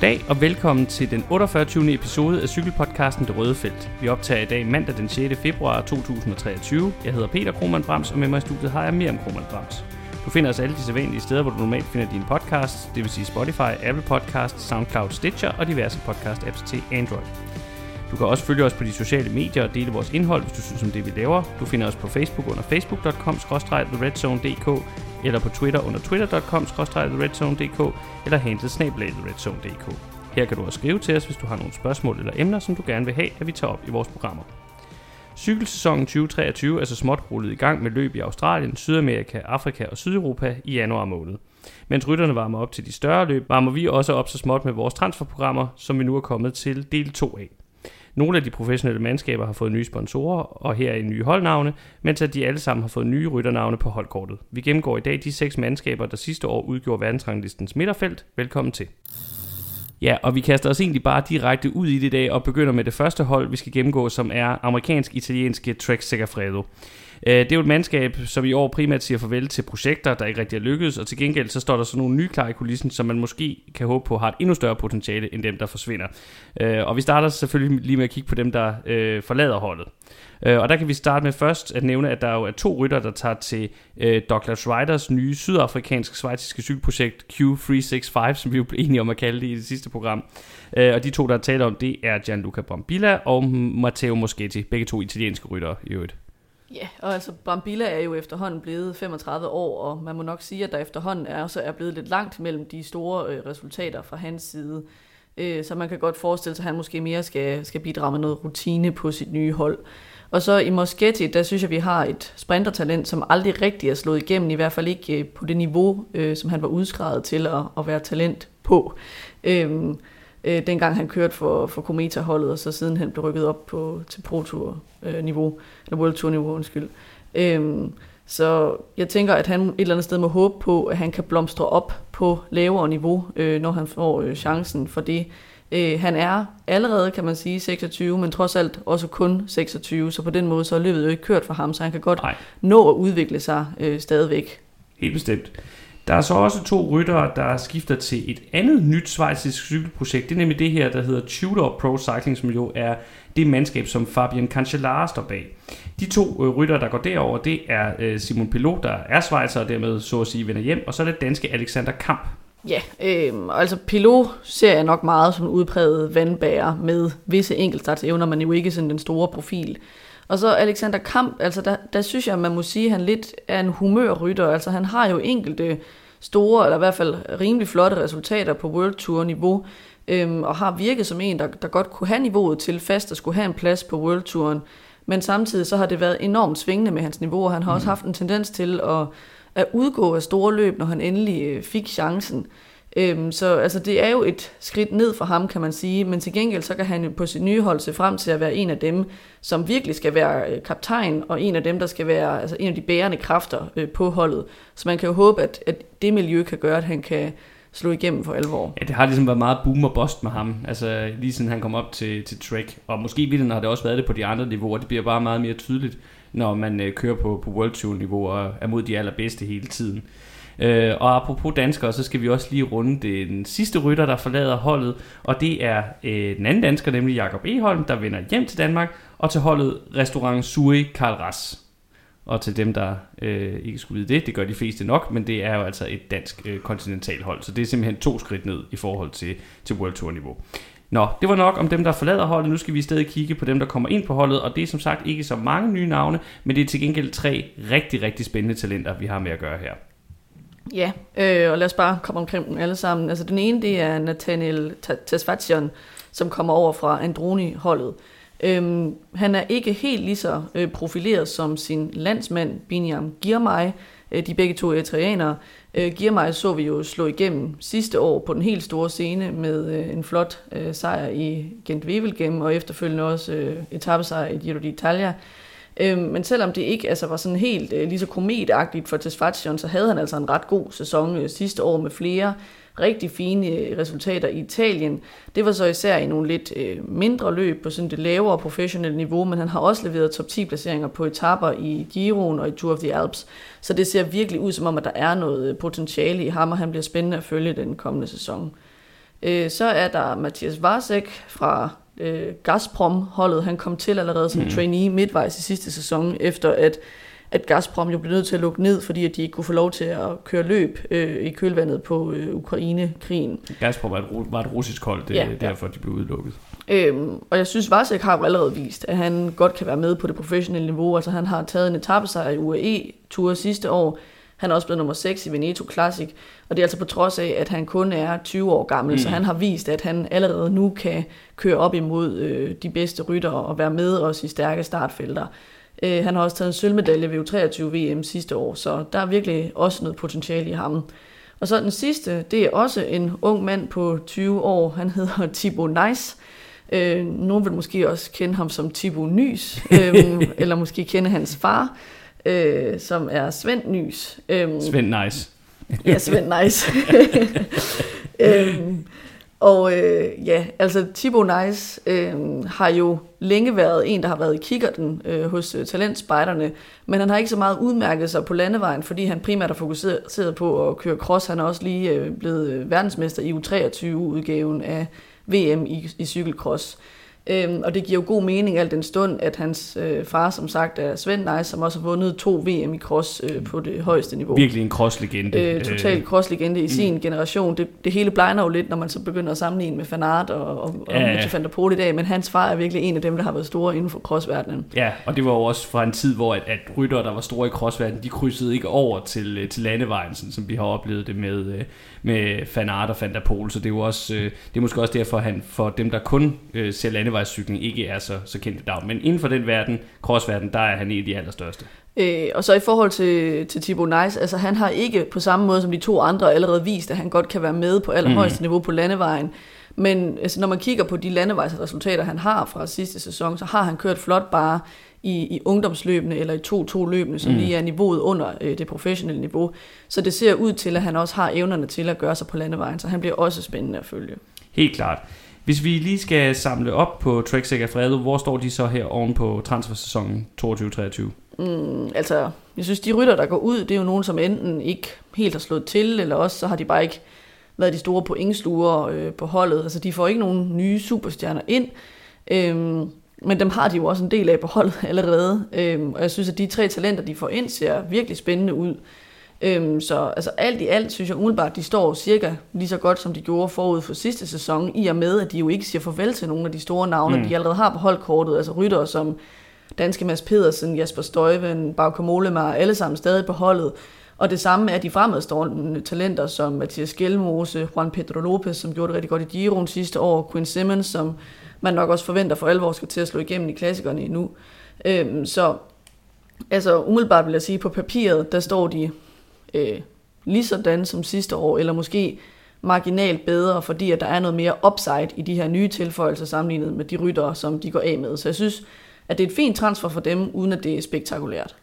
Goddag og velkommen til den 48. episode af cykelpodcasten Det Røde Felt. Vi optager i dag mandag den 6. februar 2023. Jeg hedder Peter Krohmann Brams, og med mig i studiet har jeg Miriam Krohmann Brams. Du finder os alle de sædvanlige steder, hvor du normalt finder dine podcasts, det vil sige Spotify, Apple Podcasts, SoundCloud, Stitcher og diverse podcast-apps til Android. Du kan også følge os på de sociale medier og dele vores indhold, hvis du synes om det, vi laver. Du finder os på Facebook under facebook.com-theredzone.dk eller på Twitter under twitter.com-theredzone.dk eller handlet redzone.dk. Her kan du også skrive til os, hvis du har nogle spørgsmål eller emner, som du gerne vil have, at vi tager op i vores programmer. Cykelsæsonen 2023 er så småt rullet i gang med løb i Australien, Sydamerika, Afrika og Sydeuropa i januar måned. Mens rytterne varmer op til de større løb, varmer vi også op så småt med vores transferprogrammer, som vi nu er kommet til del 2 af. Nogle af de professionelle mandskaber har fået nye sponsorer og her er nye holdnavne, mens at de alle sammen har fået nye rytternavne på holdkortet. Vi gennemgår i dag de seks mandskaber, der sidste år udgjorde verdensranglistens midterfelt. Velkommen til. Ja, og vi kaster os egentlig bare direkte ud i det i dag og begynder med det første hold, vi skal gennemgå, som er amerikansk-italienske Trek Segafredo. Øh, det er jo et mandskab, som i år primært siger farvel til projekter, der ikke rigtig er lykkedes, og til gengæld så står der så nogle nye klar i kulissen, som man måske kan håbe på har et endnu større potentiale end dem, der forsvinder. Øh, og vi starter selvfølgelig lige med at kigge på dem, der øh, forlader holdet. Og der kan vi starte med først at nævne, at der jo er to rytter, der tager til Douglas Riders nye sydafrikanske-svejtiske cykelprojekt Q365, som vi jo blev enige om at kalde det i det sidste program. Og de to, der taler om det, er Gianluca Brambilla og Matteo Moschetti, begge to italienske ryttere i øvrigt. Ja, og altså Brambilla er jo efterhånden blevet 35 år, og man må nok sige, at der efterhånden er, så er blevet lidt langt mellem de store øh, resultater fra hans side. Øh, så man kan godt forestille sig, at han måske mere skal, skal bidrage med noget rutine på sit nye hold. Og så i Moschetti, der synes jeg, vi har et sprintertalent, som aldrig rigtig er slået igennem, i hvert fald ikke øh, på det niveau, øh, som han var udskrevet til at, at være talent på. Øh, øh, dengang han kørte for, for Kometa-holdet, og så siden han blev rykket op på, til Pro Tour-niveau, eller World Tour-niveau, undskyld. Øhm, så jeg tænker, at han et eller andet sted må håbe på, at han kan blomstre op på lavere niveau, øh, når han får øh, chancen for det. Øh, han er allerede, kan man sige, 26, men trods alt også kun 26, så på den måde så er løbet jo ikke kørt for ham, så han kan godt Nej. nå at udvikle sig øh, stadigvæk. Helt bestemt. Der er så også to ryttere, der skifter til et andet nyt svejsisk cykelprojekt. Det er nemlig det her, der hedder Tudor Pro Cycling, som jo er det mandskab, som Fabian Cancellara står bag. De to øh, ryttere, der går derover, det er øh, Simon Pilot, der er svejser og dermed så at sige vender hjem, og så er det danske Alexander Kamp. Ja, øh, altså Pilot ser jeg nok meget som udpræget vandbærer med visse enkeltstartsevner, men jo ikke sådan den store profil. Og så Alexander Kamp, altså der, der synes jeg, man må sige, at han lidt er en humørrytter. Altså han har jo enkelte store, eller i hvert fald rimelig flotte resultater på World Tour niveau, øhm, og har virket som en, der, der godt kunne have niveauet til fast at skulle have en plads på World Touren. Men samtidig så har det været enormt svingende med hans niveau, og han har mm. også haft en tendens til at, at udgå af store løb, når han endelig øh, fik chancen. Øhm, så altså, det er jo et skridt ned for ham, kan man sige, men til gengæld så kan han på sit nye hold se frem til at være en af dem, som virkelig skal være øh, kaptajn, og en af dem, der skal være altså, en af de bærende kræfter øh, på holdet. Så man kan jo håbe, at, at det miljø kan gøre, at han kan slå igennem for alvor. Ja, det har ligesom været meget boom og bust med ham, altså lige siden han kom op til, til Trek, og måske vildt har det også været det på de andre niveauer, det bliver bare meget mere tydeligt, når man øh, kører på, på World Tour niveau og er mod de allerbedste hele tiden. Øh, og apropos danskere, så skal vi også lige runde den sidste rytter, der forlader holdet, og det er øh, den anden dansker, nemlig Jakob Eholm, der vender hjem til Danmark, og til holdet restaurant Suri Karl Ras. Og til dem, der øh, ikke skulle vide det, det gør de fleste nok, men det er jo altså et dansk øh, kontinentalhold, så det er simpelthen to skridt ned i forhold til, til World Tour niveau. Nå, det var nok om dem, der forlader holdet. Nu skal vi i stedet kigge på dem, der kommer ind på holdet, og det er som sagt ikke så mange nye navne, men det er til gengæld tre rigtig, rigtig spændende talenter, vi har med at gøre her. Ja, øh, og lad os bare komme omkring dem alle sammen. Altså den ene, det er Nathaniel Tesfacion, som kommer over fra Androni-holdet. Øhm, han er ikke helt lige så øh, profileret som sin landsmand, Binyam Girmay. Øh, de begge to eritreanere. Øh, Girmay så vi jo slå igennem sidste år på den helt store scene med øh, en flot øh, sejr i Gent Wevelgem, og efterfølgende også øh, etappesejr i Giro d'Italia. Øh, men selvom det ikke altså, var sådan helt øh, lige så kometagtigt for Tesfacion, så havde han altså en ret god sæson øh, sidste år med flere rigtig fine øh, resultater i Italien. Det var så især i nogle lidt øh, mindre løb på sådan det lavere professionelle niveau, men han har også leveret top 10 placeringer på etapper i Giroen og i Tour of the Alps. Så det ser virkelig ud som om, at der er noget øh, potentiale i ham, og han bliver spændende at følge den kommende sæson. Øh, så er der Mathias Varsek fra øh, Gazprom-holdet. Han kom til allerede som mm. trainee midtvejs i sidste sæson, efter at at Gazprom jo blev nødt til at lukke ned, fordi at de ikke kunne få lov til at køre løb øh, i kølvandet på øh, Ukraine-krigen. Gazprom var et, var et russisk hold, det er ja, derfor, de blev udelukket. Øhm, og jeg synes, Varsek har jo allerede vist, at han godt kan være med på det professionelle niveau. Altså han har taget en etappesejr i UAE-tur sidste år. Han er også blevet nummer 6 i Veneto Classic. Og det er altså på trods af, at han kun er 20 år gammel. Mm. Så han har vist, at han allerede nu kan køre op imod øh, de bedste rytter og være med også i stærke startfelter. Øh, han har også taget en sølvmedalje ved U23 VM sidste år, så der er virkelig også noget potentiale i ham. Og så den sidste, det er også en ung mand på 20 år. Han hedder Thibaut Nice. Øh, nogen vil måske også kende ham som Thibaut Nys, øh, eller måske kende hans far, øh, som er Svend Nys. Øh, Svend Nice. ja, Svend Nice. øh, og øh, ja, altså Thibaut Nice øh, har jo længe været en, der har været i kikkerten øh, hos øh, talentspejderne, men han har ikke så meget udmærket sig på landevejen, fordi han primært har fokuseret på at køre cross. Han er også lige øh, blevet øh, verdensmester i U23-udgaven af VM i, i cykelcross. Øhm, og det giver jo god mening al den stund, at hans øh, far, som sagt, er Svend Neis, som også har vundet to VM i cross øh, på det højeste niveau. Virkelig en crosslegende. Øh, total crosslegende i mm. sin generation. Det, det hele blegner jo lidt, når man så begynder at sammenligne med Fanart og, og, ja. og Mitchell van der Poel i dag, men hans far er virkelig en af dem, der har været store inden for crossverdenen. Ja, og det var jo også fra en tid, hvor at, at rytter, der var store i crossverdenen, de krydsede ikke over til, øh, til landevejen, sådan, som vi har oplevet det med, øh, med Fanart og Van der Poel, så det er jo også, øh, det er måske også derfor, at han for dem, der kun ser landevejscykling, ikke er så, så kendt i dag. Men inden for den verden, crossverden, der er han en af de allerstørste. Øh, og så i forhold til, til Thibaut Nice, altså han har ikke på samme måde som de to andre allerede vist, at han godt kan være med på allerhøjeste mm. niveau på landevejen. Men altså, når man kigger på de landevejsresultater, han har fra sidste sæson, så har han kørt flot bare i, i ungdomsløbene eller i 2-2-løbene, som mm. lige er niveauet under øh, det professionelle niveau. Så det ser ud til, at han også har evnerne til at gøre sig på landevejen, så han bliver også spændende at følge. Helt klart. Hvis vi lige skal samle op på Trek Segafredo, hvor står de så her oven på transfersæsonen 22-23? Mm, altså, jeg synes, de rytter, der går ud, det er jo nogen, som enten ikke helt har slået til, eller også så har de bare ikke været de store pointsluer øh, på holdet. Altså, de får ikke nogen nye superstjerner ind. Øhm, men dem har de jo også en del af på holdet allerede. Øhm, og jeg synes, at de tre talenter, de får ind, ser virkelig spændende ud. Øhm, så altså alt i alt synes jeg umiddelbart, de står cirka lige så godt, som de gjorde forud for sidste sæson, i og med, at de jo ikke siger farvel til nogle af de store navne, mm. de allerede har på holdkortet, altså ryttere som danske Mads Pedersen, Jasper Støjven, Bauke Molemar, alle sammen stadig på holdet. Og det samme er de fremadstående talenter som Mathias Gjelmose, Juan Pedro Lopez, som gjorde det rigtig godt i Giroen sidste år, Quinn Simmons, som man nok også forventer for alvor skal til at slå igennem i klassikerne endnu. Øhm, så altså umiddelbart vil jeg sige, på papiret, der står de øh, lige sådan som sidste år, eller måske marginalt bedre, fordi at der er noget mere upside i de her nye tilføjelser sammenlignet med de ryttere, som de går af med. Så jeg synes, at det er et fint transfer for dem, uden at det er spektakulært.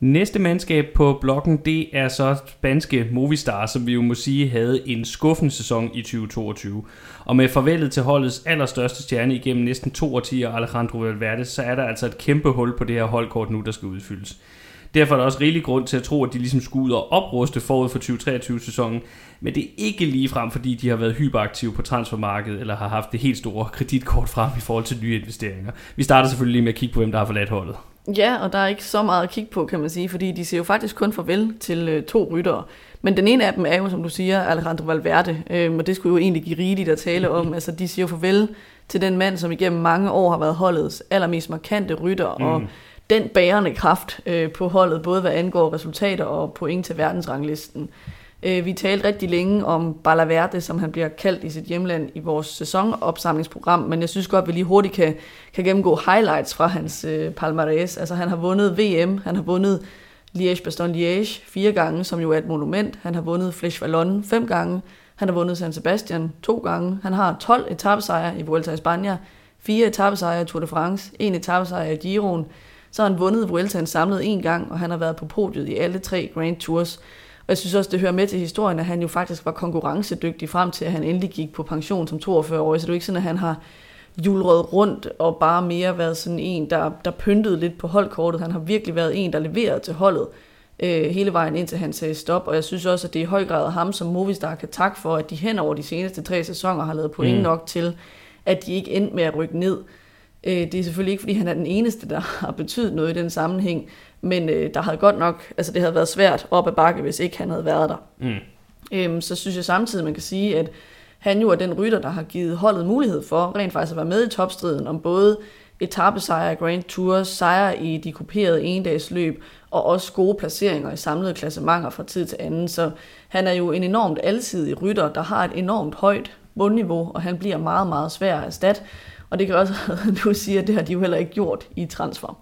Næste mandskab på blokken, det er så spanske Movistar, som vi jo må sige havde en skuffende sæson i 2022. Og med farvelet til holdets allerstørste stjerne igennem næsten to årtier, Alejandro Valverde, så er der altså et kæmpe hul på det her holdkort nu, der skal udfyldes. Derfor er der også rigelig grund til at tro, at de ligesom skulle ud og opruste forud for 2023-sæsonen. Men det er ikke lige frem, fordi de har været hyperaktive på transfermarkedet, eller har haft det helt store kreditkort frem i forhold til nye investeringer. Vi starter selvfølgelig lige med at kigge på, hvem der har forladt holdet. Ja, og der er ikke så meget at kigge på, kan man sige, fordi de siger jo faktisk kun farvel til øh, to ryttere. Men den ene af dem er jo, som du siger, Alejandro Valverde, øh, og det skulle jo egentlig give rigeligt at tale om. Altså, de siger jo farvel til den mand, som igennem mange år har været holdets allermest markante rytter, mm. og den bærende kraft øh, på holdet, både hvad angår resultater og point til verdensranglisten. Øh, vi talte rigtig længe om Balaverde, som han bliver kaldt i sit hjemland i vores sæsonopsamlingsprogram, men jeg synes godt, at vi lige hurtigt kan, kan gennemgå highlights fra hans øh, palmarès. Altså han har vundet VM, han har vundet Liège-Bastogne-Liège fire gange, som jo er et monument. Han har vundet Flèche Wallonne fem gange. Han har vundet San Sebastian to gange. Han har 12 etappesejre i Vuelta a España, fire etappesejre i Tour de France, en etappesejre i Giroen, så har han vundet Vueltaen samlet en gang, og han har været på podiet i alle tre Grand Tours. Og jeg synes også, det hører med til historien, at han jo faktisk var konkurrencedygtig frem til, at han endelig gik på pension som 42-årig. Så det er jo ikke sådan, at han har julret rundt og bare mere været sådan en, der, der pyntede lidt på holdkortet. Han har virkelig været en, der leverede til holdet øh, hele vejen ind til han sagde stop, og jeg synes også, at det er i høj grad ham, som Movistar kan takke for, at de hen over de seneste tre sæsoner har lavet point mm. nok til, at de ikke endte med at rykke ned. Øh, det er selvfølgelig ikke, fordi han er den eneste, der har betydet noget i den sammenhæng, men øh, der havde godt nok, altså det havde været svært op ad bakke, hvis ikke han havde været der. Mm. Øhm, så synes jeg samtidig, man kan sige, at han jo er den rytter, der har givet holdet mulighed for rent faktisk at være med i topstriden om både etappesejre i Grand Tours, sejre i de kuperede endagsløb, og også gode placeringer i samlede klassementer fra tid til anden. Så han er jo en enormt alsidig rytter, der har et enormt højt bundniveau, og han bliver meget, meget svær at erstatte. Og det kan også, du siger, at det har de jo heller ikke gjort i transfer.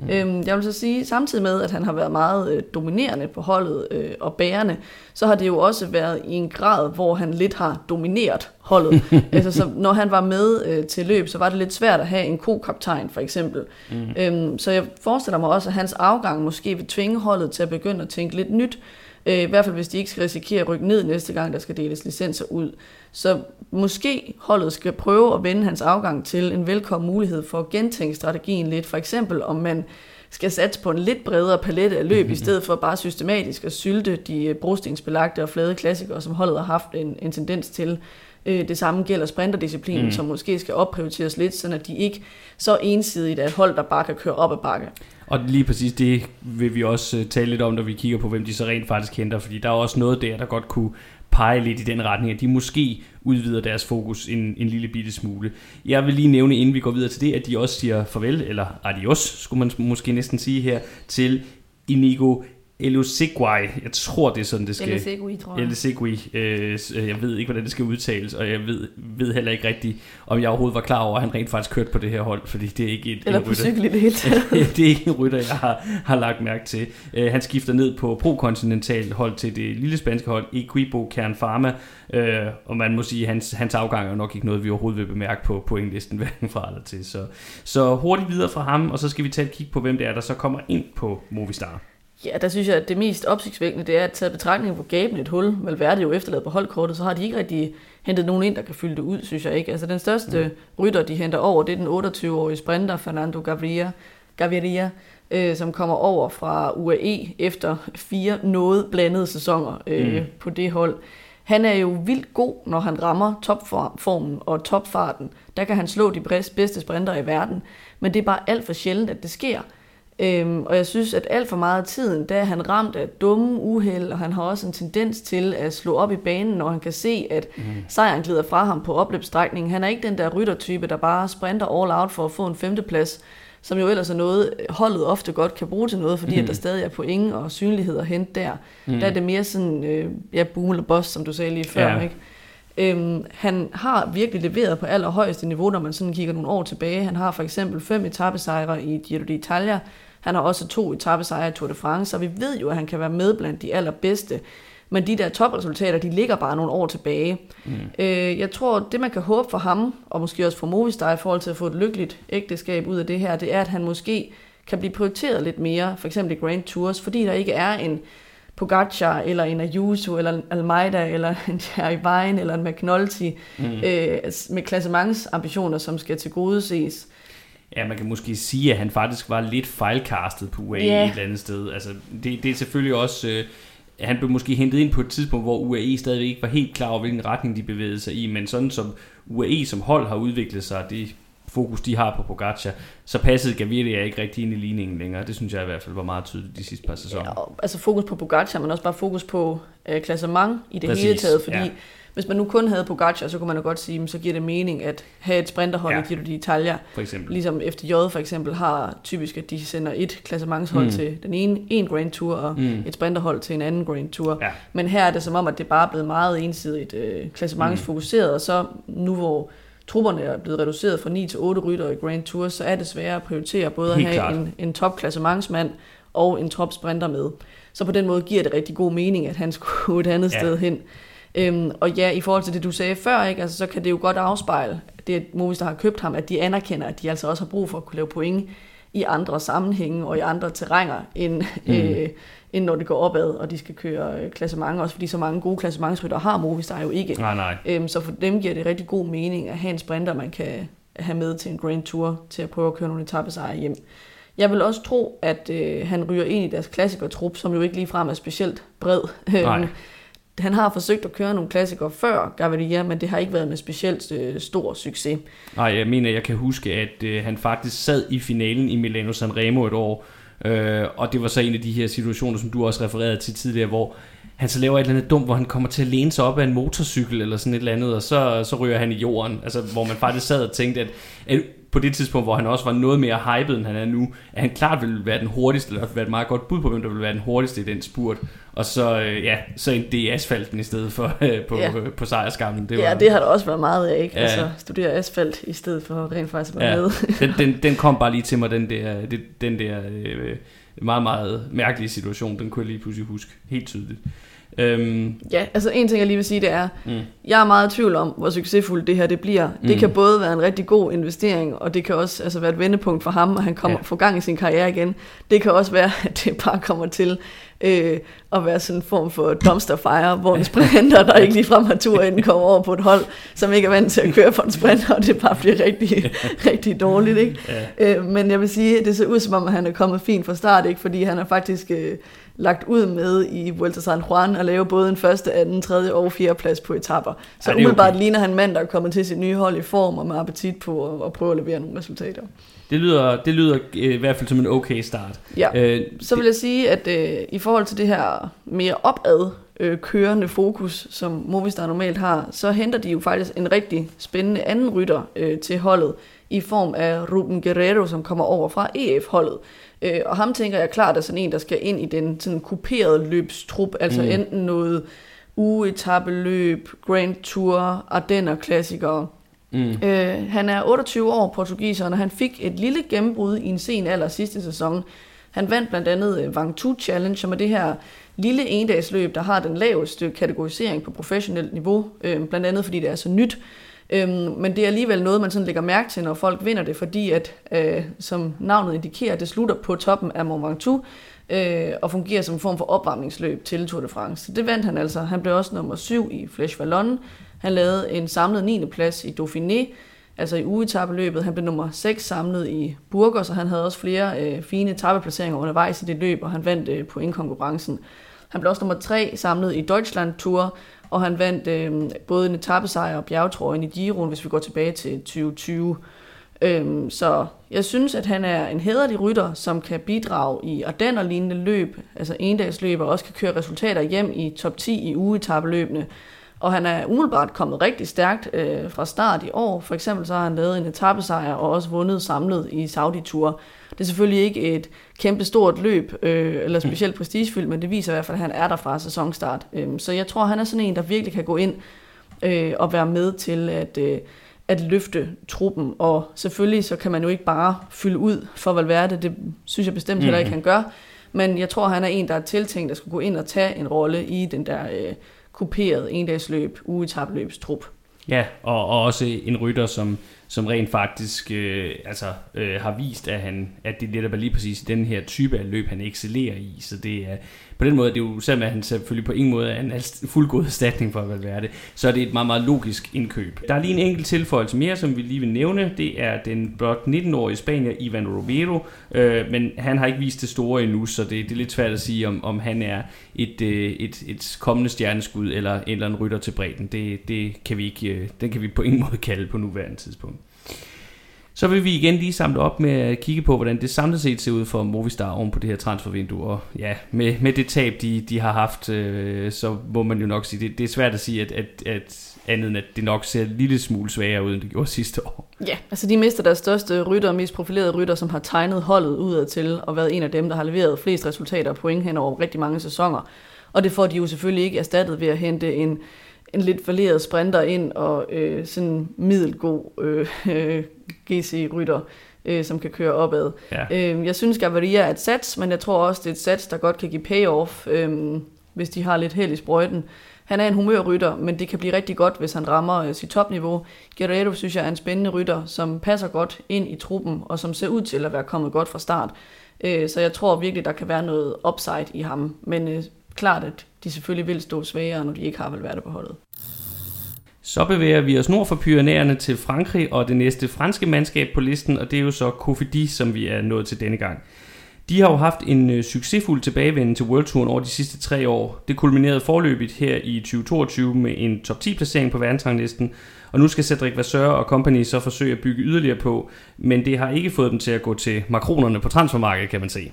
Mm. Øhm, jeg vil så sige, samtidig med, at han har været meget øh, dominerende på holdet øh, og bærende, så har det jo også været i en grad, hvor han lidt har domineret holdet. altså, så når han var med øh, til løb, så var det lidt svært at have en ko-kaptajn, for eksempel. Mm. Øhm, så jeg forestiller mig også, at hans afgang måske vil tvinge holdet til at begynde at tænke lidt nyt, Øh, I hvert fald hvis de ikke skal risikere at rykke ned næste gang, der skal deles licenser ud. Så måske holdet skal prøve at vende hans afgang til en velkommen mulighed for at gentænke strategien lidt. For eksempel om man skal satse på en lidt bredere palette af løb, mm-hmm. i stedet for bare systematisk at sylte de øh, brostensbelagte og flade klassikere, som holdet har haft en, en tendens til. Øh, det samme gælder sprinterdisciplinen, mm. som måske skal opprioriteres lidt, så de ikke så ensidigt er et hold, der bare kan køre op ad bakke. Og lige præcis det vil vi også øh, tale lidt om, når vi kigger på, hvem de så rent faktisk henter, fordi der er også noget der, der godt kunne pege lidt i den retning, at de måske udvider deres fokus en, en lille bitte smule. Jeg vil lige nævne, inden vi går videre til det, at de også siger farvel, eller adios, skulle man måske næsten sige her, til Inigo Elusegui. Jeg tror, det er sådan, det skal... Elusegui, tror jeg. Elusegui. Øh, jeg ved ikke, hvordan det skal udtales, og jeg ved, ved heller ikke rigtigt, om jeg overhovedet var klar over, at han rent faktisk kørte på det her hold, fordi det er ikke et, Eller en rytter. cykel i det hele taget. det er ikke en rytter, jeg har, har lagt mærke til. Øh, han skifter ned på pro-kontinental hold til det lille spanske hold Equipo Kern Pharma, øh, og man må sige, at hans, hans afgang er nok ikke noget, vi overhovedet vil bemærke på pointlisten, hverken fra eller til. Så, så hurtigt videre fra ham, og så skal vi tage et kig på, hvem det er, der så kommer ind på Movistar. Ja, der synes jeg, at det mest opsigtsvækkende, det er at tage betragtning på gaben et hul. Valverde jo efterladet på holdkortet, så har de ikke rigtig hentet nogen ind, der kan fylde det ud, synes jeg ikke. Altså den største mm. rytter, de henter over, det er den 28-årige sprinter Fernando Gaviria, Gaviria øh, som kommer over fra UAE efter fire noget blandede sæsoner øh, mm. på det hold. Han er jo vildt god, når han rammer topformen og topfarten. Der kan han slå de bedste sprinter i verden, men det er bare alt for sjældent, at det sker. Øhm, og jeg synes, at alt for meget af tiden, der er han ramt af dumme uheld, og han har også en tendens til at slå op i banen, når han kan se, at mm. sejren glider fra ham på opløbsstrækningen. Han er ikke den der ryttertype, der bare sprinter all out for at få en femteplads, som jo ellers er noget, holdet ofte godt kan bruge til noget, fordi mm. at der stadig er point og synlighed at hente der. Mm. Der er det mere sådan, øh, ja, boom eller boss, som du sagde lige før, ja. ikke? Øhm, han har virkelig leveret på allerhøjeste niveau, når man sådan kigger nogle år tilbage. Han har for eksempel fem etappesejre i Giro d'Italia, han har også to etappesejre i Tour de France, og vi ved jo, at han kan være med blandt de allerbedste. Men de der topresultater, de ligger bare nogle år tilbage. Mm. Øh, jeg tror, det man kan håbe for ham, og måske også for Movistar i forhold til at få et lykkeligt ægteskab ud af det her, det er, at han måske kan blive prioriteret lidt mere, for eksempel i Grand Tours, fordi der ikke er en Pogacar, eller en Ayuso, eller en Almeida, eller en Jerry Vine, eller en McNulty, mm. øh, med klassementsambitioner, som skal tilgodeses. Ja, man kan måske sige, at han faktisk var lidt fejlkastet på UAE yeah. et eller andet sted. Altså, det, det er selvfølgelig også... Øh, han blev måske hentet ind på et tidspunkt, hvor UAE stadigvæk ikke var helt klar over, hvilken retning de bevægede sig i, men sådan som UAE som hold har udviklet sig, det fokus, de har på Pogacar, så passede Gaviria ikke rigtig ind i ligningen længere. Det synes jeg i hvert fald var meget tydeligt de sidste par sæsoner. Ja, altså fokus på Pogacar, men også bare fokus på øh, klassement i det Præcis, hele taget, fordi ja. Hvis man nu kun havde Pogacar, så kunne man jo godt sige, så giver det mening at have et sprinterhold ja. i Giro d'Italia. For eksempel. Ligesom FDJ for eksempel har typisk, at de sender et klassementshold mm. til den ene en Grand Tour, og mm. et sprinterhold til en anden Grand Tour. Ja. Men her er det som om, at det bare er blevet meget ensidigt øh, klassementsfokuseret, mm. og så nu hvor trupperne er blevet reduceret fra 9 til 8 rytter i Grand Tour, så er det sværere at prioritere både Helt at have klart. en, en topklassementsmand og en topsprinter med. Så på den måde giver det rigtig god mening, at han skulle et andet ja. sted hen. Øhm, og ja, i forhold til det, du sagde før, ikke, altså, så kan det jo godt afspejle, det at Movistar har købt ham, at de anerkender, at de altså også har brug for at kunne lave point i andre sammenhænge og i andre terrænger, end, mm. øh, end når det går opad, og de skal køre øh, klassement, også fordi så mange gode klassementsrytter har Movistar jo ikke. Nej, nej. Øhm, så for dem giver det rigtig god mening at have en sprinter, man kan have med til en Grand Tour, til at prøve at køre nogle etappesejre hjem. Jeg vil også tro, at øh, han ryger ind i deres klassikertrup, som jo ikke ligefrem er specielt bred. Nej han har forsøgt at køre nogle klassikere før Gaviria, men det har ikke været med specielt øh, stor succes. Nej, jeg mener, jeg kan huske, at øh, han faktisk sad i finalen i Milano Sanremo et år, øh, og det var så en af de her situationer, som du også refererede til tidligere, hvor han så laver et eller andet dumt, hvor han kommer til at læne sig op af en motorcykel eller sådan et eller andet, og så, så ryger han i jorden. Altså, hvor man faktisk sad og tænkte, at, at på det tidspunkt, hvor han også var noget mere hyped, end han er nu, at han klart ville være den hurtigste, eller være et meget godt bud på, hvem der ville være den hurtigste i den spurt. Og så, øh, ja, så endte det i asfalten i stedet for øh, på, Ja. øh, på sejrskammen. Det var... Ja, det har der også været meget af, ikke? Ja. Altså, studere asfalt i stedet for rent faktisk at være Ja. med. den, den, den kom bare lige til mig, den der, den der øh, meget, meget mærkelige situation. Den kunne jeg lige pludselig huske helt tydeligt. Øhm, Ja, altså en ting jeg lige vil sige, det er, mm. jeg er meget i tvivl om, hvor succesfuldt det her det bliver. Det Mm. kan både være en rigtig god investering, og det kan også altså, være et vendepunkt for ham, og han kommer Ja. får gang i sin karriere igen. Det kan også være, at det bare kommer til øh, at være sådan en form for dumpster fire, hvor en sprinter, der ikke ligefrem har tur inden, kommer over på et hold, som ikke er vant til at køre for en sprinter, og det bare bliver rigtig, rigtig dårligt. Ikke? ja. Øh, men jeg vil sige, at det ser ud som om, at han er kommet fint fra start, ikke? fordi han er faktisk øh, lagt ud med i Vuelta San Juan at lave både en første, anden, tredje og fjerde plads på etapper. Så Ja, umiddelbart okay. ligner han mand, der er kommet til sit nye hold i form og med appetit på at, at prøve at levere nogle resultater. Det lyder, det lyder øh, i hvert fald som en okay start. Ja. Øh, Så vil jeg sige, at øh, i forhold til det her mere opad øh, kørende fokus, som Movistar normalt har, så henter de jo faktisk en rigtig spændende anden rytter øh, til holdet i form af Ruben Guerrero, som kommer over fra EF-holdet. Øh, og ham tænker jeg klart er sådan en, der skal ind i den sådan kuperede løbstrup, altså Mm. enten noget ugetabeløb, Grand Tour, Ardenner klassikere mm, Øh, han er 28 år, portugiseren, og han fik et lille gennembrud i en sen alder sidste sæson. Han vandt blandt andet øh, Vangtu Challenge, som er det her lille endagsløb, der har den laveste kategorisering på professionelt niveau, øh, blandt andet fordi det er så nyt. Øh, men det er alligevel noget, man sådan lægger mærke til, når folk vinder det, fordi at, øh, som navnet indikerer, det slutter på toppen af Mont Ventoux, øh, og fungerer som en form for opvarmningsløb til Tour de France. Så det vandt han altså. Han blev også nummer syv i Flèche Wallonne. Han lavede en samlet 9. plads i Dauphiné, altså i ugetabeløbet. Han blev nummer 6 samlet i Burgos, og han havde også flere øh, fine etapeplaceringer undervejs i det løb, og han vandt øh, pointkonkurrencen. Han blev også nummer 3 samlet i Deutschland Tour, og han vandt øh, både en etappesejr og bjergtrøjen i Giroen, hvis vi går tilbage til 2020. Øhm, så jeg synes, at han er en hederlig rytter, som kan bidrage i Ardenner-lignende løb, altså endagsløb, og også kan køre resultater hjem i top 10 i ugetabeløbene. Og han er umiddelbart kommet rigtig stærkt øh, fra start i år. For eksempel så har han lavet en etappesejr og også vundet samlet i Saudi-Tour. Det er selvfølgelig ikke et kæmpe stort løb, øh, eller specielt prestigefyldt, men det viser i hvert fald, at han er der fra sæsonstart. Øhm, så jeg tror, han er sådan en, der virkelig kan gå ind øh, og være med til at, øh, at løfte truppen. Og selvfølgelig så kan man jo ikke bare fylde ud for Valverde. Det synes jeg bestemt heller ikke, Mhm. han gør. Men jeg tror, han er en, der er tiltænkt at skulle gå ind og tage en rolle i den der øh, kuperede endagsløb, ugetabløbstrup. Ja, og, og også en rytter, som, som rent faktisk øh, altså, øh, har vist, at, han, at det netop er lige præcis den her type af løb, han excellerer i. Så det er, på den måde, det er jo selvom han selvfølgelig på ingen måde er en fuldgod erstatning for Valverde, så er det et meget, meget logisk indkøb. Der er lige en enkelt tilføjelse mere, som vi lige vil nævne. Det er den blot 19-årige spanier Ivan Romero, øh, men han har ikke vist det store endnu, så det, det er lidt svært at sige, om, om han er et, øh, et, et kommende stjerneskud eller en eller anden rytter til bredden. Det, det kan vi ikke, øh, den kan vi på ingen måde kalde på nuværende tidspunkt. Så vil vi igen lige samle op med at kigge på, hvordan det samlet set ser ud for Movistar oven på det her transfervindue. Og ja, med, med det tab, de, de har haft, øh, så må man jo nok sige, det, det er svært at sige, at, at, at andet end at det nok ser en lille smule sværere ud, end det gjorde sidste år. Ja, altså de mister deres største rytter, og mest profilerede rytter, som har tegnet holdet udad til og været en af dem, der har leveret flest resultater og point hen over rigtig mange sæsoner. Og det får de jo selvfølgelig ikke erstattet ved at hente en, en lidt falderet sprinter ind og øh, sådan en middelgod øh, øh, GC-rytter, øh, som kan køre opad. Ja. Øh, jeg synes, Gaviria er et sats, men jeg tror også, det er et sats, der godt kan give payoff, øh, hvis de har lidt held i sprøjten. Han er en humørrytter, men det kan blive rigtig godt, hvis han rammer øh, sit topniveau. Guerrero synes jeg er en spændende rytter, som passer godt ind i truppen, og som ser ud til at være kommet godt fra start. Øh, så jeg tror virkelig, der kan være noget upside i ham. Men øh, klart, at de selvfølgelig vil stå svagere, når de ikke har vel været på holdet. Så bevæger vi os nord for Pyrenæerne til Frankrig og det næste franske mandskab på listen, og det er jo så Kofidi, som vi er nået til denne gang. De har jo haft en øh, succesfuld tilbagevenden til Worldtouren over de sidste tre år. Det kulminerede forløbigt her i 2022 med en top 10 placering på verdensranglisten, og nu skal Cedric Vasseur og company så forsøge at bygge yderligere på, men det har ikke fået dem til at gå til makronerne på transfermarkedet, kan man se.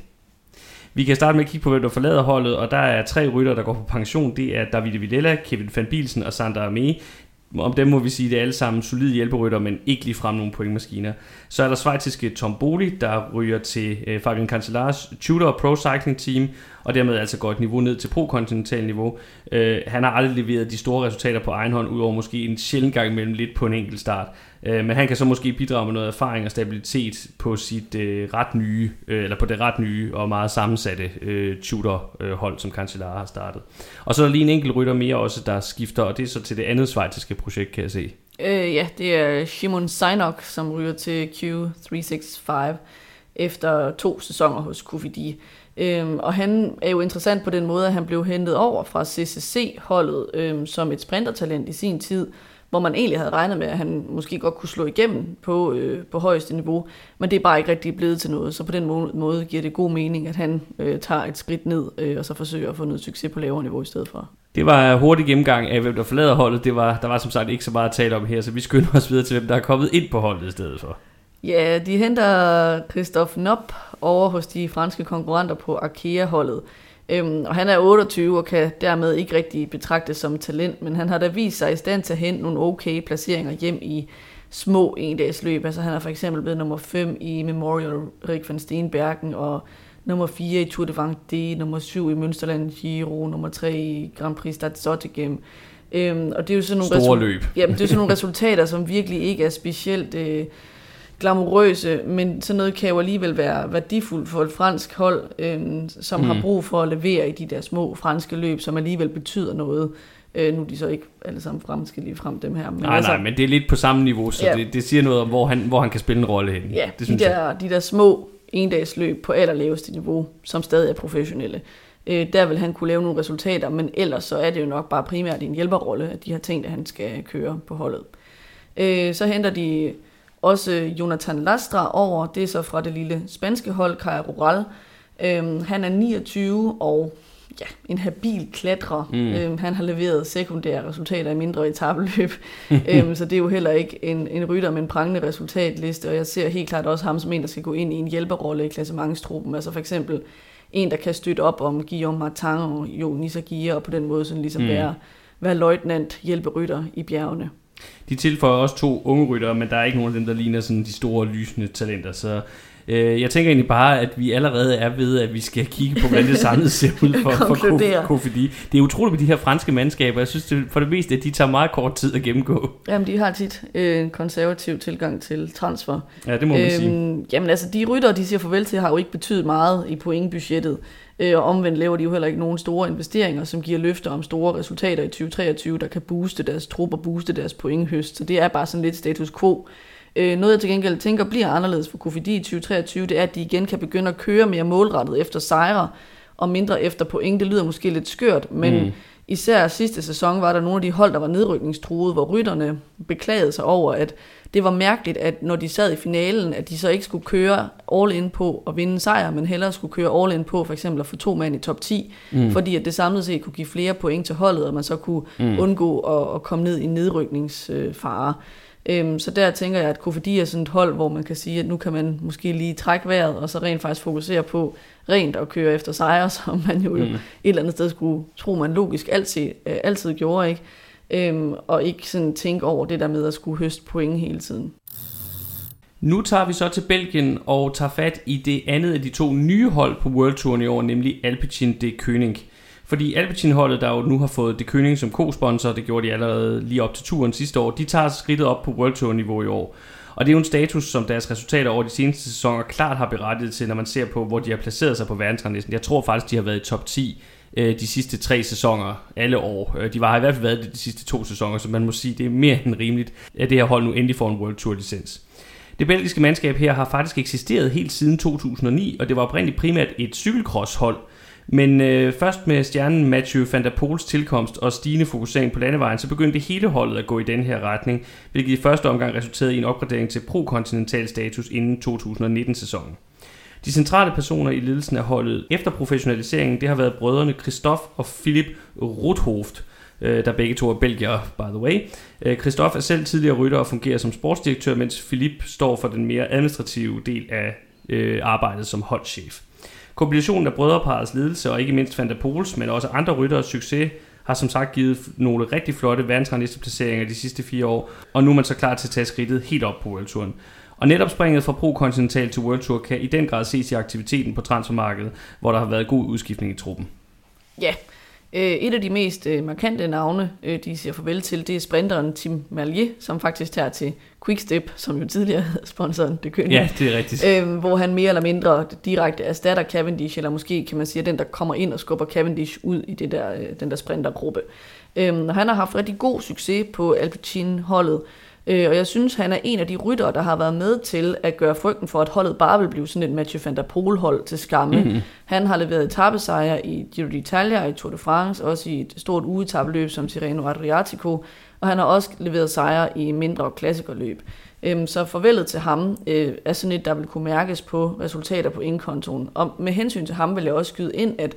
Vi kan starte med at kigge på, hvem der forlader holdet, og der er tre rytter, der går på pension. Det er Davide Vidella, Kevin van Bielsen og Sander Amé. Om dem må vi sige, at det er alle sammen solide hjælperytter, men ikke lige frem nogle pointmaskiner. Så er der svejtiske Tom Boli, der ryger til øh, Fabian Cancellars Tudor Pro Cycling Team, og dermed altså går et niveau ned til pro-kontinental niveau. Øh, han har aldrig leveret de store resultater på egen hånd, udover måske en sjældent gang imellem lidt på en enkelt start. Øh, men han kan så måske bidrage med noget erfaring og stabilitet på sit øh, ret nye, øh, eller på det ret nye og meget sammensatte øh, Tudor-hold, som Cancellara har startet. Og så er der lige en enkelt rytter mere også, der skifter, og det er så til det andet svejtiske projekt, kan jeg se. Øh, ja, det er Shimon Seinok, som ryger til Q365 efter to sæsoner hos Kofidi. Øhm, og han er jo interessant på den måde, at han blev hentet over fra CCC-holdet øhm, som et sprintertalent i sin tid, hvor man egentlig havde regnet med, at han måske godt kunne slå igennem på, øh, på højeste niveau, men det er bare ikke rigtig blevet til noget, så på den måde, måde giver det god mening, at han øh, tager et skridt ned, øh, og så forsøger at få noget succes på lavere niveau i stedet for. Det var hurtig gennemgang af, hvem der forlader holdet. Det var, der var som sagt ikke så meget at tale om her, så vi skynder os videre til, hvem der er kommet ind på holdet i stedet for. Ja, de henter Christophe Nopp over hos de franske konkurrenter på Arkea-holdet. Øhm, og han er 28 og kan dermed ikke rigtig betragtes som talent, men han har da vist sig i stand til at hente nogle okay placeringer hjem i små endags løb. Altså han er for eksempel blevet nummer 5 i Memorial Rik van Steenbergen og nummer 4 i Tour de Vendée, nummer 7 i Münsterland Giro, nummer 3 i Grand Prix Stade Zottegem. Øhm, og det er jo sådan nogle, Store løb. Jamen, det er sådan nogle resultater, som virkelig ikke er specielt øh, glamourøse, men sådan noget kan jo alligevel være værdifuldt for et fransk hold, øh, som mm. har brug for at levere i de der små franske løb, som alligevel betyder noget. Øh, nu er de så ikke alle sammen franske lige frem dem her. Men nej, altså, nej, men det er lidt på samme niveau, så ja. det, det siger noget om, hvor han, hvor han kan spille en rolle hen. Ja, det de, der, de der små endagsløb på allerlaveste niveau, som stadig er professionelle. Øh, der vil han kunne lave nogle resultater, men ellers så er det jo nok bare primært en hjælperrolle, at de har tænkt, at han skal køre på holdet. Øh, så henter de også Jonathan Lastra over, det er så fra det lille spanske hold, Kai Rural. Øhm, han er 29 og ja, en habil klatrer. Mm. Øhm, han har leveret sekundære resultater i mindre etabeløb, øhm, så det er jo heller ikke en, en rytter med en prangende resultatliste, og jeg ser helt klart også ham som en, der skal gå ind i en hjælperrolle i klassementstruppen. Altså for eksempel en, der kan støtte op om Guillaume Martin og Jo Nisagia, og på den måde sådan ligesom mm. være, være løjtnant hjælperytter i bjergene. De tilføjer også to unge ryttere, men der er ikke nogen af dem, der ligner sådan de store lysende talenter. Så øh, jeg tænker egentlig bare, at vi allerede er ved, at vi skal kigge på, hvordan det samlet ser ud for, for Kofidi. Det er utroligt med de her franske mandskaber. Jeg synes det, for det meste, at de tager meget kort tid at gennemgå. Jamen, de har tit øh, en konservativ tilgang til transfer. Ja, det må man øhm, sige. Jamen altså, de ryttere, de siger farvel til, har jo ikke betydet meget i pointbudgettet. Øh, og omvendt laver de jo heller ikke nogen store investeringer, som giver løfter om store resultater i 2023, der kan booste deres trup og booste deres pointhøst. Så det er bare sådan lidt status quo. Øh, noget jeg til gengæld tænker bliver anderledes for Kofidi i 2023, det er, at de igen kan begynde at køre mere målrettet efter sejre og mindre efter point. Det lyder måske lidt skørt, men mm især sidste sæson var der nogle af de hold, der var nedrykningstruede, hvor rytterne beklagede sig over, at det var mærkeligt, at når de sad i finalen, at de så ikke skulle køre all in på at vinde sejr, men hellere skulle køre all in på for eksempel at få to mand i top 10, mm. fordi at det samlet set kunne give flere point til holdet, og man så kunne mm. undgå at, at komme ned i nedrykningsfare. Øhm, så der tænker jeg, at Kofidi er sådan et hold, hvor man kan sige, at nu kan man måske lige trække vejret, og så rent faktisk fokusere på rent at køre efter sejre, som man jo mm. et eller andet sted skulle tro, man logisk altid, øh, altid gjorde, ikke? øhm, og ikke sådan tænke over det der med at skulle høste point hele tiden. Nu tager vi så til Belgien og tager fat i det andet af de to nye hold på World Touren i år, nemlig Alpecin de König. Fordi Alpecin-holdet, der jo nu har fået de König som co-sponsor, det gjorde de allerede lige op til turen sidste år, de tager skridtet op på World Tour-niveau i år. Og det er jo en status, som deres resultater over de seneste sæsoner klart har berettiget til, når man ser på, hvor de har placeret sig på verdensranglisten. Jeg tror faktisk, de har været i top 10 øh, de sidste tre sæsoner, alle år. Øh, de var i hvert fald været det de sidste to sæsoner, så man må sige, det er mere end rimeligt, at det her hold nu endelig får en World Tour licens. Det belgiske mandskab her har faktisk eksisteret helt siden 2009, og det var oprindeligt primært et cykelcross-hold, men øh, først med stjernen Matthew van der Poels tilkomst og stigende fokusering på landevejen, så begyndte hele holdet at gå i den her retning, hvilket i første omgang resulterede i en opgradering til pro-kontinental status inden 2019-sæsonen. De centrale personer i ledelsen af holdet efter professionaliseringen, det har været brødrene Christoph og Philip Rothoft, øh, der begge to er belgier, by the way. Øh, Christoph er selv tidligere rytter og fungerer som sportsdirektør, mens Philip står for den mere administrative del af øh, arbejdet som holdchef. Kombinationen af brødreparets ledelse og ikke mindst Van der Poels, men også andre rytteres succes, har som sagt givet nogle rigtig flotte verdensranglisteplaceringer de sidste fire år, og nu er man så klar til at tage skridtet helt op på World Touren. Og netop springet fra Pro Continental til World Tour kan i den grad ses i aktiviteten på transfermarkedet, hvor der har været god udskiftning i truppen. Ja, yeah et af de mest øh, markante navne, øh, de siger farvel til, det er sprinteren Tim Merlier, som faktisk tager til Quickstep, som jo tidligere havde sponsoren det kønne. Ja, det er rigtigt. Øh, hvor han mere eller mindre direkte erstatter Cavendish, eller måske kan man sige, den, der kommer ind og skubber Cavendish ud i det der, den der sprintergruppe. Øh, han har haft rigtig god succes på Alpecin-holdet, Øh, og jeg synes, han er en af de ryttere, der har været med til at gøre frygten for, at holdet bare vil blive sådan et Mathieu van der Poel-hold til skamme. Mm-hmm. Han har leveret etappesejre i Giro d'Italia i Tour de France, også i et stort ugetabeløb som Tirreno Adriatico, og han har også leveret sejre i mindre klassikerløb. Øhm, så farvelet til ham øh, er sådan et, der vil kunne mærkes på resultater på indkontoen. Og med hensyn til ham vil jeg også skyde ind, at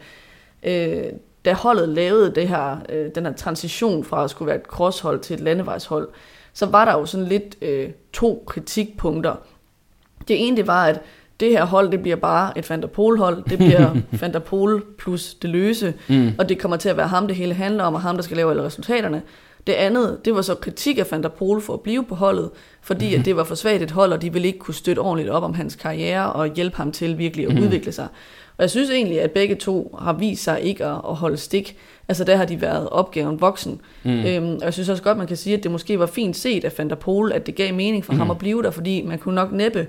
øh, da holdet lavede det her, øh, den her transition fra at skulle være et crosshold til et landevejshold, så var der jo sådan lidt øh, to kritikpunkter. Det ene det var, at det her hold, det bliver bare et Van der hold Det bliver Van der plus det løse. Mm. Og det kommer til at være ham, det hele handler om, og ham, der skal lave alle resultaterne. Det andet, det var så kritik af Van der Pol for at blive på holdet, fordi at det var for svagt et hold, og de ville ikke kunne støtte ordentligt op om hans karriere og hjælpe ham til virkelig at mm. udvikle sig. Og jeg synes egentlig, at begge to har vist sig ikke at, at holde stik. Altså der har de været opgaven voksen. Mm. Øhm, og jeg synes også godt, man kan sige, at det måske var fint set af Van der Pol, at det gav mening for mm. ham at blive der, fordi man kunne nok næppe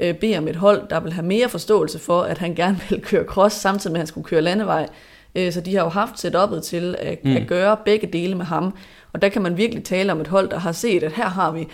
øh, bede om et hold, der vil have mere forståelse for, at han gerne vil køre cross, samtidig med at han skulle køre landevej. Øh, så de har jo haft setup'et til at, mm. at gøre begge dele med ham. Og der kan man virkelig tale om et hold, der har set, at her har vi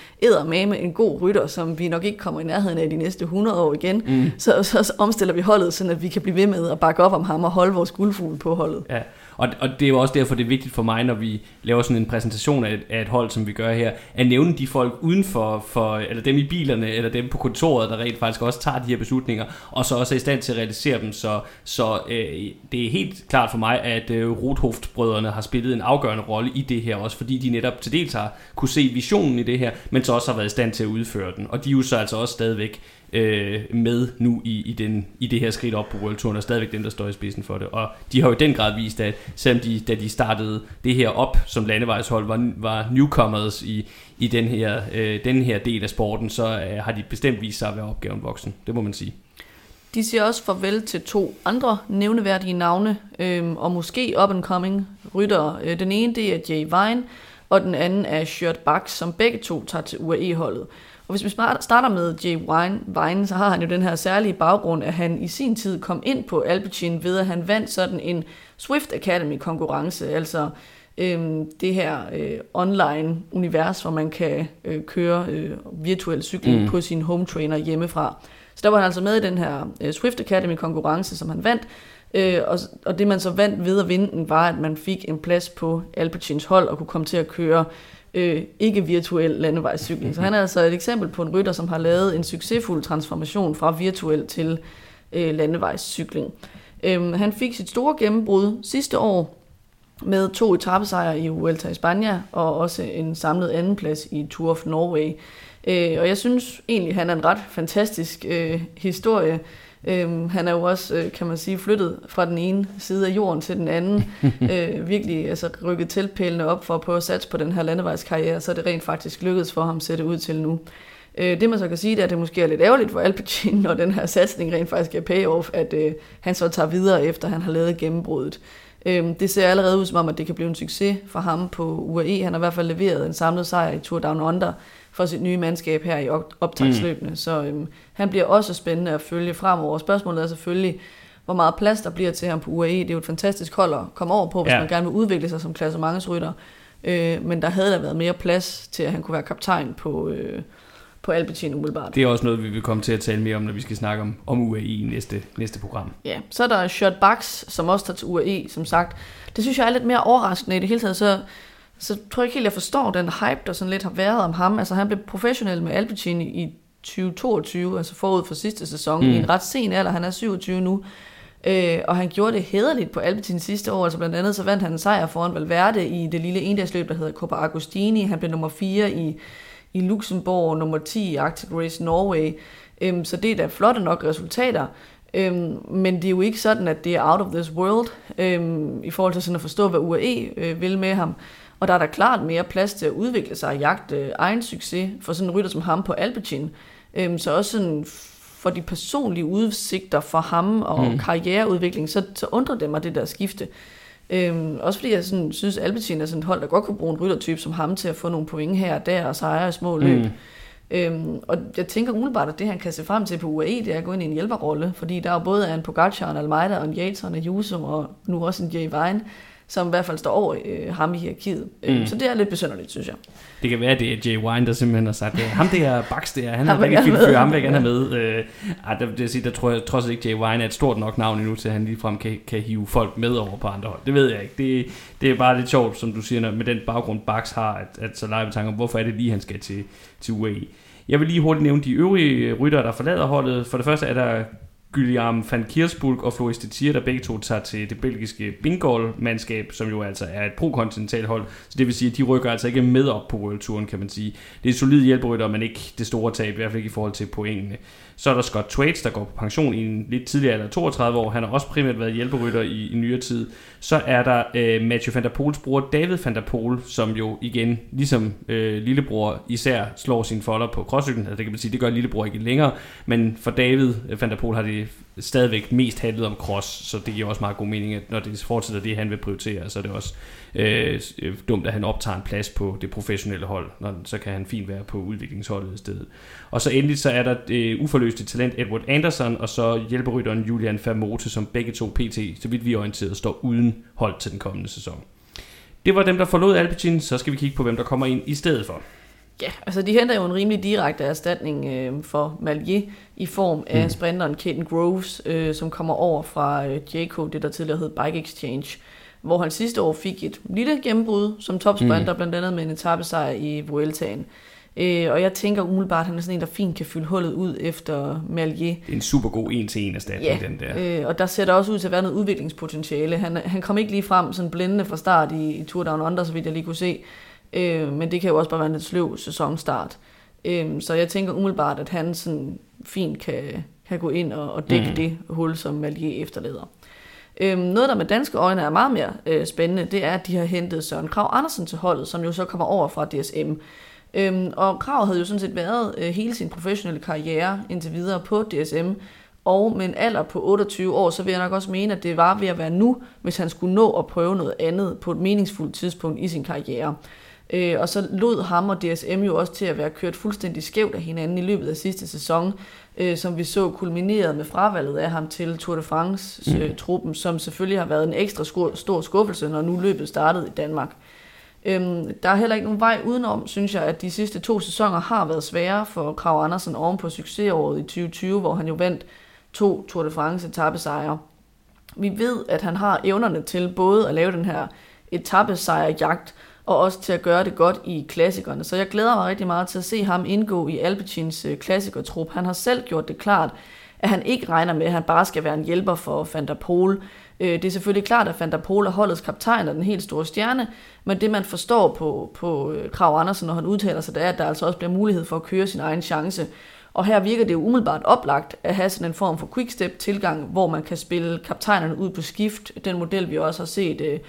med en god rytter, som vi nok ikke kommer i nærheden af de næste 100 år igen. Mm. Så, så omstiller vi holdet, så at vi kan blive ved med at bakke op om ham og holde vores guldfugl på holdet. Ja. Og, og det er jo også derfor, det er vigtigt for mig, når vi laver sådan en præsentation af et, af et hold, som vi gør her, at nævne de folk uden for, for, eller dem i bilerne, eller dem på kontoret, der rent faktisk også tager de her beslutninger, og så også er i stand til at realisere dem. Så, så øh, det er helt klart for mig, at øh, Rothoft-brødrene har spillet en afgørende rolle i det her, også fordi de netop til dels har kunne se visionen i det her, men så også har været i stand til at udføre den. Og de er jo så altså også stadigvæk øh, med nu i, i, den, i det her skridt op på World Touren, og stadigvæk dem, der står i spidsen for det. Og de har jo i den grad vist, at selvom de, da de startede det her op som landevejshold, var, var newcomers i, i den, her, øh, den her del af sporten, så øh, har de bestemt vist sig at være opgaven voksen. Det må man sige. De siger også farvel til to andre nævneværdige navne, øh, og måske up-and-coming ryttere. Øh, den ene det er Jay Vine, og den anden er Shirt Bucks, som begge to tager til UAE-holdet. Og hvis vi starter med Jay Wine, Vine, så har han jo den her særlige baggrund, at han i sin tid kom ind på Alpecin ved, at han vandt sådan en Swift Academy konkurrence, altså øhm, det her øh, online univers, hvor man kan øh, køre øh, virtuel cykling mm. på sin home trainer hjemmefra. Så der var han altså med i den her øh, Swift Academy konkurrence, som han vandt, øh, og, og det man så vandt ved at vinde den, var, at man fik en plads på Alpecins hold og kunne komme til at køre øh, ikke virtuel landevejscykling. Så han er altså et eksempel på en rytter, som har lavet en succesfuld transformation fra virtuel til øh, landevejscykling. Øh, han fik sit store gennembrud sidste år med to etappesejre i Vuelta i Spanien og også en samlet andenplads i Tour of Norway. Øh, og jeg synes egentlig, han er en ret fantastisk øh, historie. Øhm, han er jo også, øh, kan man sige, flyttet fra den ene side af jorden til den anden. øh, virkelig altså, rykket tilpælene op for at prøve at satse på den her landevejskarriere, så det rent faktisk lykkedes for ham at sætte ud til nu. Øh, det man så kan sige, det er, at det måske er lidt ærgerligt for Alpecin, når den her satsning rent faktisk er payoff, at øh, han så tager videre, efter han har lavet gennembruddet. Øh, det ser allerede ud som om, at det kan blive en succes for ham på UAE. Han har i hvert fald leveret en samlet sejr i Tour Down Under, for sit nye mandskab her i optagsløbene. Mm. Så øhm, han bliver også spændende at følge fremover. Spørgsmålet er selvfølgelig, hvor meget plads der bliver til ham på UAE. Det er jo et fantastisk hold at komme over på, hvis ja. man gerne vil udvikle sig som klassementsrytter. Øh, men der havde der været mere plads til, at han kunne være kaptajn på, øh, på Alpecin umiddelbart. Det er også noget, vi vil komme til at tale mere om, når vi skal snakke om, om UAE i næste, næste program. Ja, så er der Shirt Bucks, som også tager til UAE, som sagt. Det synes jeg er lidt mere overraskende i det hele taget, så, så tror jeg ikke helt, jeg forstår den hype, der sådan lidt har været om ham. Altså han blev professionel med Alpecin i 2022, altså forud for sidste sæson, mm. i en ret sen alder, han er 27 nu. Øh, og han gjorde det hederligt på Alpecin sidste år, altså blandt andet så vandt han en sejr foran Valverde i det lille endagsløb, der hedder Coppa Agostini. Han blev nummer 4 i, i Luxembourg, nummer 10 i Arctic Race Norway. Øhm, så det er da flotte nok resultater. Øhm, men det er jo ikke sådan, at det er out of this world, øhm, i forhold til sådan at forstå, hvad UAE øh, vil med ham. Og der er der klart mere plads til at udvikle sig og jagte øh, egen succes for sådan en rytter som ham på Alpecin. Øhm, så også sådan for de personlige udsigter for ham og mm. karriereudvikling, så, så undrer det mig det der skifte. Øhm, også fordi jeg sådan, synes, Alpecin er sådan et hold, der godt kunne bruge en ryttertype som ham til at få nogle point her og der og sejre i små løb. Mm. Øhm, og jeg tænker umiddelbart, at det han kan se frem til på UAE, det er at gå ind i en hjælperrolle, fordi der er både en Pogacar, en Almeida, og en Yates, og en Ayuso, og nu også en Jay Vine, som i hvert fald står over øh, ham i hierarkiet. Øhm, mm. Så det er lidt besynderligt, synes jeg. Det kan være, at det er Jay Wine, der simpelthen har sagt, ham der Bax der, han er rigtig fin fyr, ham vil jeg gerne have med. Øh, ej, der, det sige, der tror jeg trods ikke, Jay Wine er et stort nok navn endnu, til at han ligefrem kan, kan hive folk med over på andre hold. Det ved jeg ikke. Det, det er bare lidt sjovt, som du siger, med den baggrund Bax har, at, at så leger vi tanker om, hvorfor er det lige, han skal til, til UAE. Jeg vil lige hurtigt nævne de øvrige rytter, der forlader holdet. For det første er der Guillaume van Kiersburg og Floris Tier, der begge to tager til det belgiske Bingol-mandskab, som jo altså er et pro-kontinental hold. Så det vil sige, at de rykker altså ikke med op på World Touren, kan man sige. Det er et solidt hjælperytter, men ikke det store tab, i hvert fald ikke i forhold til pointene. Så er der Scott Twaits, der går på pension i en lidt tidligere alder, 32 år. Han har også primært været hjælperytter i, i nyere tid. Så er der øh, Matthew van der Poels bror David van der Poel, som jo igen, ligesom øh, lillebror, især slår sin folder på crosscyklen. Altså det kan man sige, det gør lillebror ikke længere. Men for David øh, van der Poel har det stadigvæk mest handlet om cross, så det giver også meget god mening, at når det fortsætter det, han vil prioritere, så er det også øh, øh dumt, at han optager en plads på det professionelle hold, når, så kan han fint være på udviklingsholdet i stedet. Og så endelig så er der det uforløste talent Edward Anderson, og så hjælperytteren Julian Famote, som begge to pt, så vidt vi er orienteret, står uden hold til den kommende sæson. Det var dem, der forlod Alpecin, så skal vi kigge på, hvem der kommer ind i stedet for. Ja, altså de henter jo en rimelig direkte erstatning øh, for Malier i form af mm. sprinteren Kaden Groves, øh, som kommer over fra øh, Jaco, det der tidligere hed Bike Exchange, hvor han sidste år fik et lille gennembrud som topsprinter, mm. blandt andet med en etappesejr i Vueltaen. Øh, og jeg tænker umiddelbart, at han er sådan en, der fint kan fylde hullet ud efter Malier. Er en super god en-til-en erstatning, ja, den der. Øh, og der ser der også ud til at være noget udviklingspotentiale. Han, han kom ikke lige frem sådan blændende fra start i, i Tour Down Under, så vidt jeg lige kunne se. Øh, men det kan jo også bare være en lidt sløv sæsonstart. Øh, så jeg tænker umiddelbart, at han sådan fint kan, kan gå ind og, og dække mm. det hul, som Malier efterlader. Øh, noget, der med danske øjne er meget mere øh, spændende, det er, at de har hentet Søren Krav Andersen til holdet, som jo så kommer over fra DSM. Øhm, og Krav havde jo sådan set været øh, hele sin professionelle karriere indtil videre på DSM, og med en alder på 28 år, så vil jeg nok også mene, at det var ved at være nu, hvis han skulle nå at prøve noget andet på et meningsfuldt tidspunkt i sin karriere. Øh, og så lod ham og DSM jo også til at være kørt fuldstændig skævt af hinanden i løbet af sidste sæson, øh, som vi så kulmineret med fravalget af ham til Tour de France-truppen, mm. som selvfølgelig har været en ekstra stor skuffelse, når nu løbet startede i Danmark. Øhm, der er heller ikke nogen vej udenom, synes jeg, at de sidste to sæsoner har været svære for Krav Andersen oven på succesåret i 2020, hvor han jo vandt to Tour de France etappesejre. Vi ved, at han har evnerne til både at lave den her etappesejrjagt, og også til at gøre det godt i klassikerne. Så jeg glæder mig rigtig meget til at se ham indgå i Alpecins øh, klassikertrup. Han har selv gjort det klart, at han ikke regner med, at han bare skal være en hjælper for Van der Pol. Øh, det er selvfølgelig klart, at Van der Pol er holdets kaptajn og den helt store stjerne, men det man forstår på, på øh, Krav Andersen, når han udtaler sig, det er, at der altså også bliver mulighed for at køre sin egen chance. Og her virker det jo umiddelbart oplagt at have sådan en form for quickstep tilgang, hvor man kan spille kaptajnerne ud på skift. Den model, vi også har set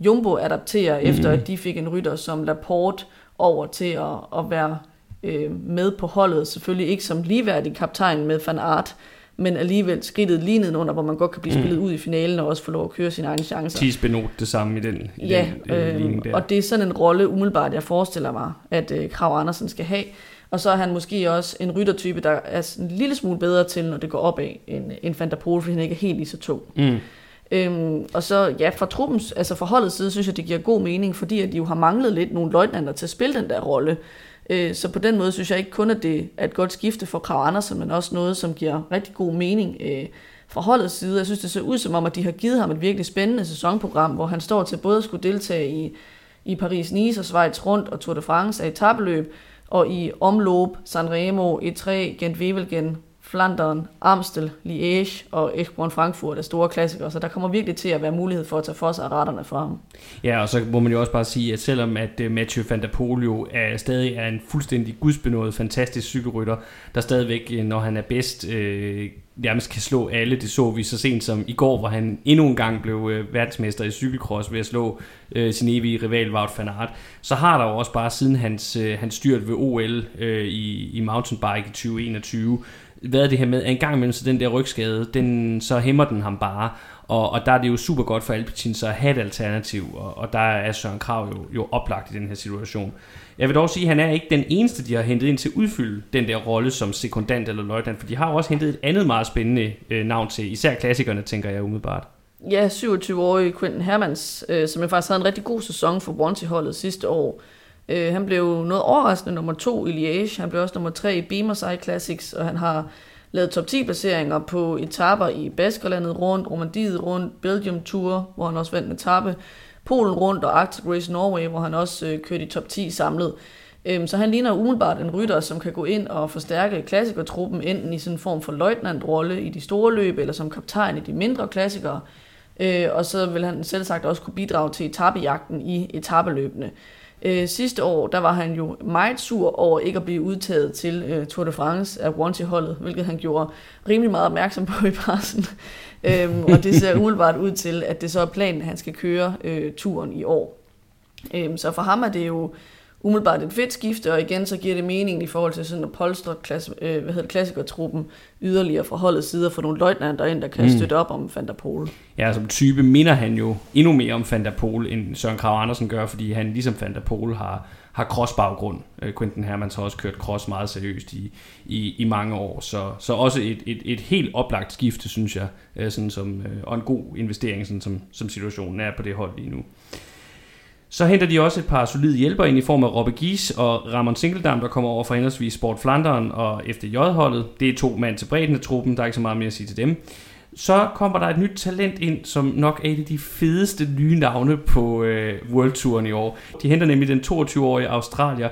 Jumbo adaptere, mm. efter at de fik en rytter som Laporte over til at, at være uh, med på holdet. Selvfølgelig ikke som ligeværdig kaptajn med Van Aert, men alligevel skridtet lige nedenunder, hvor man godt kan blive mm. spillet ud i finalen og også få lov at køre sine egne chancer. Tis Benot det samme i den, i ja, den øh, ligning der. og det er sådan en rolle umiddelbart, jeg forestiller mig, at øh, Krav Andersen skal have. Og så er han måske også en ryttertype, der er en lille smule bedre til, når det går opad, end, end Van der Pol, fordi han ikke er helt lige så tung. Mm. Øhm, og så ja, fra truppens, altså fra holdets side, synes jeg, det giver god mening, fordi at de jo har manglet lidt nogle løjtnanter til at spille den der rolle. Øh, så på den måde synes jeg ikke kun, at det er et godt skifte for Krav Andersen, men også noget, som giver rigtig god mening øh, fra holdets side. Jeg synes, det ser ud som om, at de har givet ham et virkelig spændende sæsonprogram, hvor han står til både at skulle deltage i, i Paris-Nice og Schweiz rundt og Tour de France af etabeløb, og i omløb, Sanremo, E3, Gent-Wevelgem, Flandern, Amstel, Liège og Eschborn Frankfurt er store klassikere, så der kommer virkelig til at være mulighed for at tage for sig af retterne for ham. Ja, og så må man jo også bare sige, at selvom at øh, Mathieu van der Poel jo er, stadig er en fuldstændig gudsbenået, fantastisk cykelrytter, der stadigvæk, øh, når han er bedst, øh, nærmest kan slå alle. Det så vi så sent som i går, hvor han endnu en gang blev øh, verdensmester i cykelcross ved at slå øh, sin evige rival Wout van Aert. Så har der jo også bare siden hans, øh, hans styrt ved OL øh, i, i mountainbike i 2021 været det her med, at en gang imellem så den der rygskade, den, så hæmmer den ham bare. Og, og der er det jo super godt for Alpecin så at have et alternativ, og, og der er Søren Krav jo, jo oplagt i den her situation. Jeg vil dog sige, at han er ikke den eneste, de har hentet ind til at udfylde den der rolle som sekundant eller løjtnant, for de har også hentet et andet meget spændende øh, navn til, især klassikerne, tænker jeg umiddelbart. Ja, 27-årige Quentin Hermans, øh, som jeg faktisk havde en rigtig god sæson for Bronte-holdet sidste år. Øh, han blev noget overraskende nummer to i Liège, han blev også nummer tre i Beamerside Classics, og han har lavet top 10 placeringer på etaper i Baskerlandet rundt, Romandiet rundt, Belgium Tour, hvor han også vandt en etape, Polen rundt og Arctic Race Norway, hvor han også øh, kørte i top 10 samlet. Øhm, så han ligner umiddelbart en rytter, som kan gå ind og forstærke klassikertruppen, enten i sådan en form for løjtnantrolle i de store løb, eller som kaptajn i de mindre klassikere. Øh, og så vil han selv sagt også kunne bidrage til etappejagten i etabeløbene. Øh, sidste år, der var han jo meget sur over ikke at blive udtaget til øh, Tour de France af Wanty-holdet, hvilket han gjorde rimelig meget opmærksom på i pressen. øhm, og det ser umiddelbart ud til, at det så er planen, at han skal køre øh, turen i år. Øhm, så for ham er det jo umiddelbart et fedt skifte, og igen så giver det mening i forhold til sådan at polstre klasse, øh, hvad hedder det, klassikertruppen yderligere fra holdets side for nogle løjtnanter ind, der kan mm. støtte op om Van der Pol. Ja, som type minder han jo endnu mere om Van der Pol, end Søren Krav Andersen gør, fordi han ligesom Van der Pol har, har cross-baggrund. Øh, Quentin Hermans har også kørt cross meget seriøst i, i, i mange år, så, så også et, et, et helt oplagt skifte, synes jeg, øh, sådan som, øh, og en god investering, sådan som, som situationen er på det hold lige nu. Så henter de også et par solide hjælper ind i form af Robbe Gies og Ramon Singeldam, der kommer over for henholdsvis Sport Flanderen og FDJ-holdet. Det er to mand til bredden af truppen, der er ikke så meget mere at sige til dem. Så kommer der et nyt talent ind, som nok er et af de fedeste nye navne på øh, World Touren i år. De henter nemlig den 22-årige australier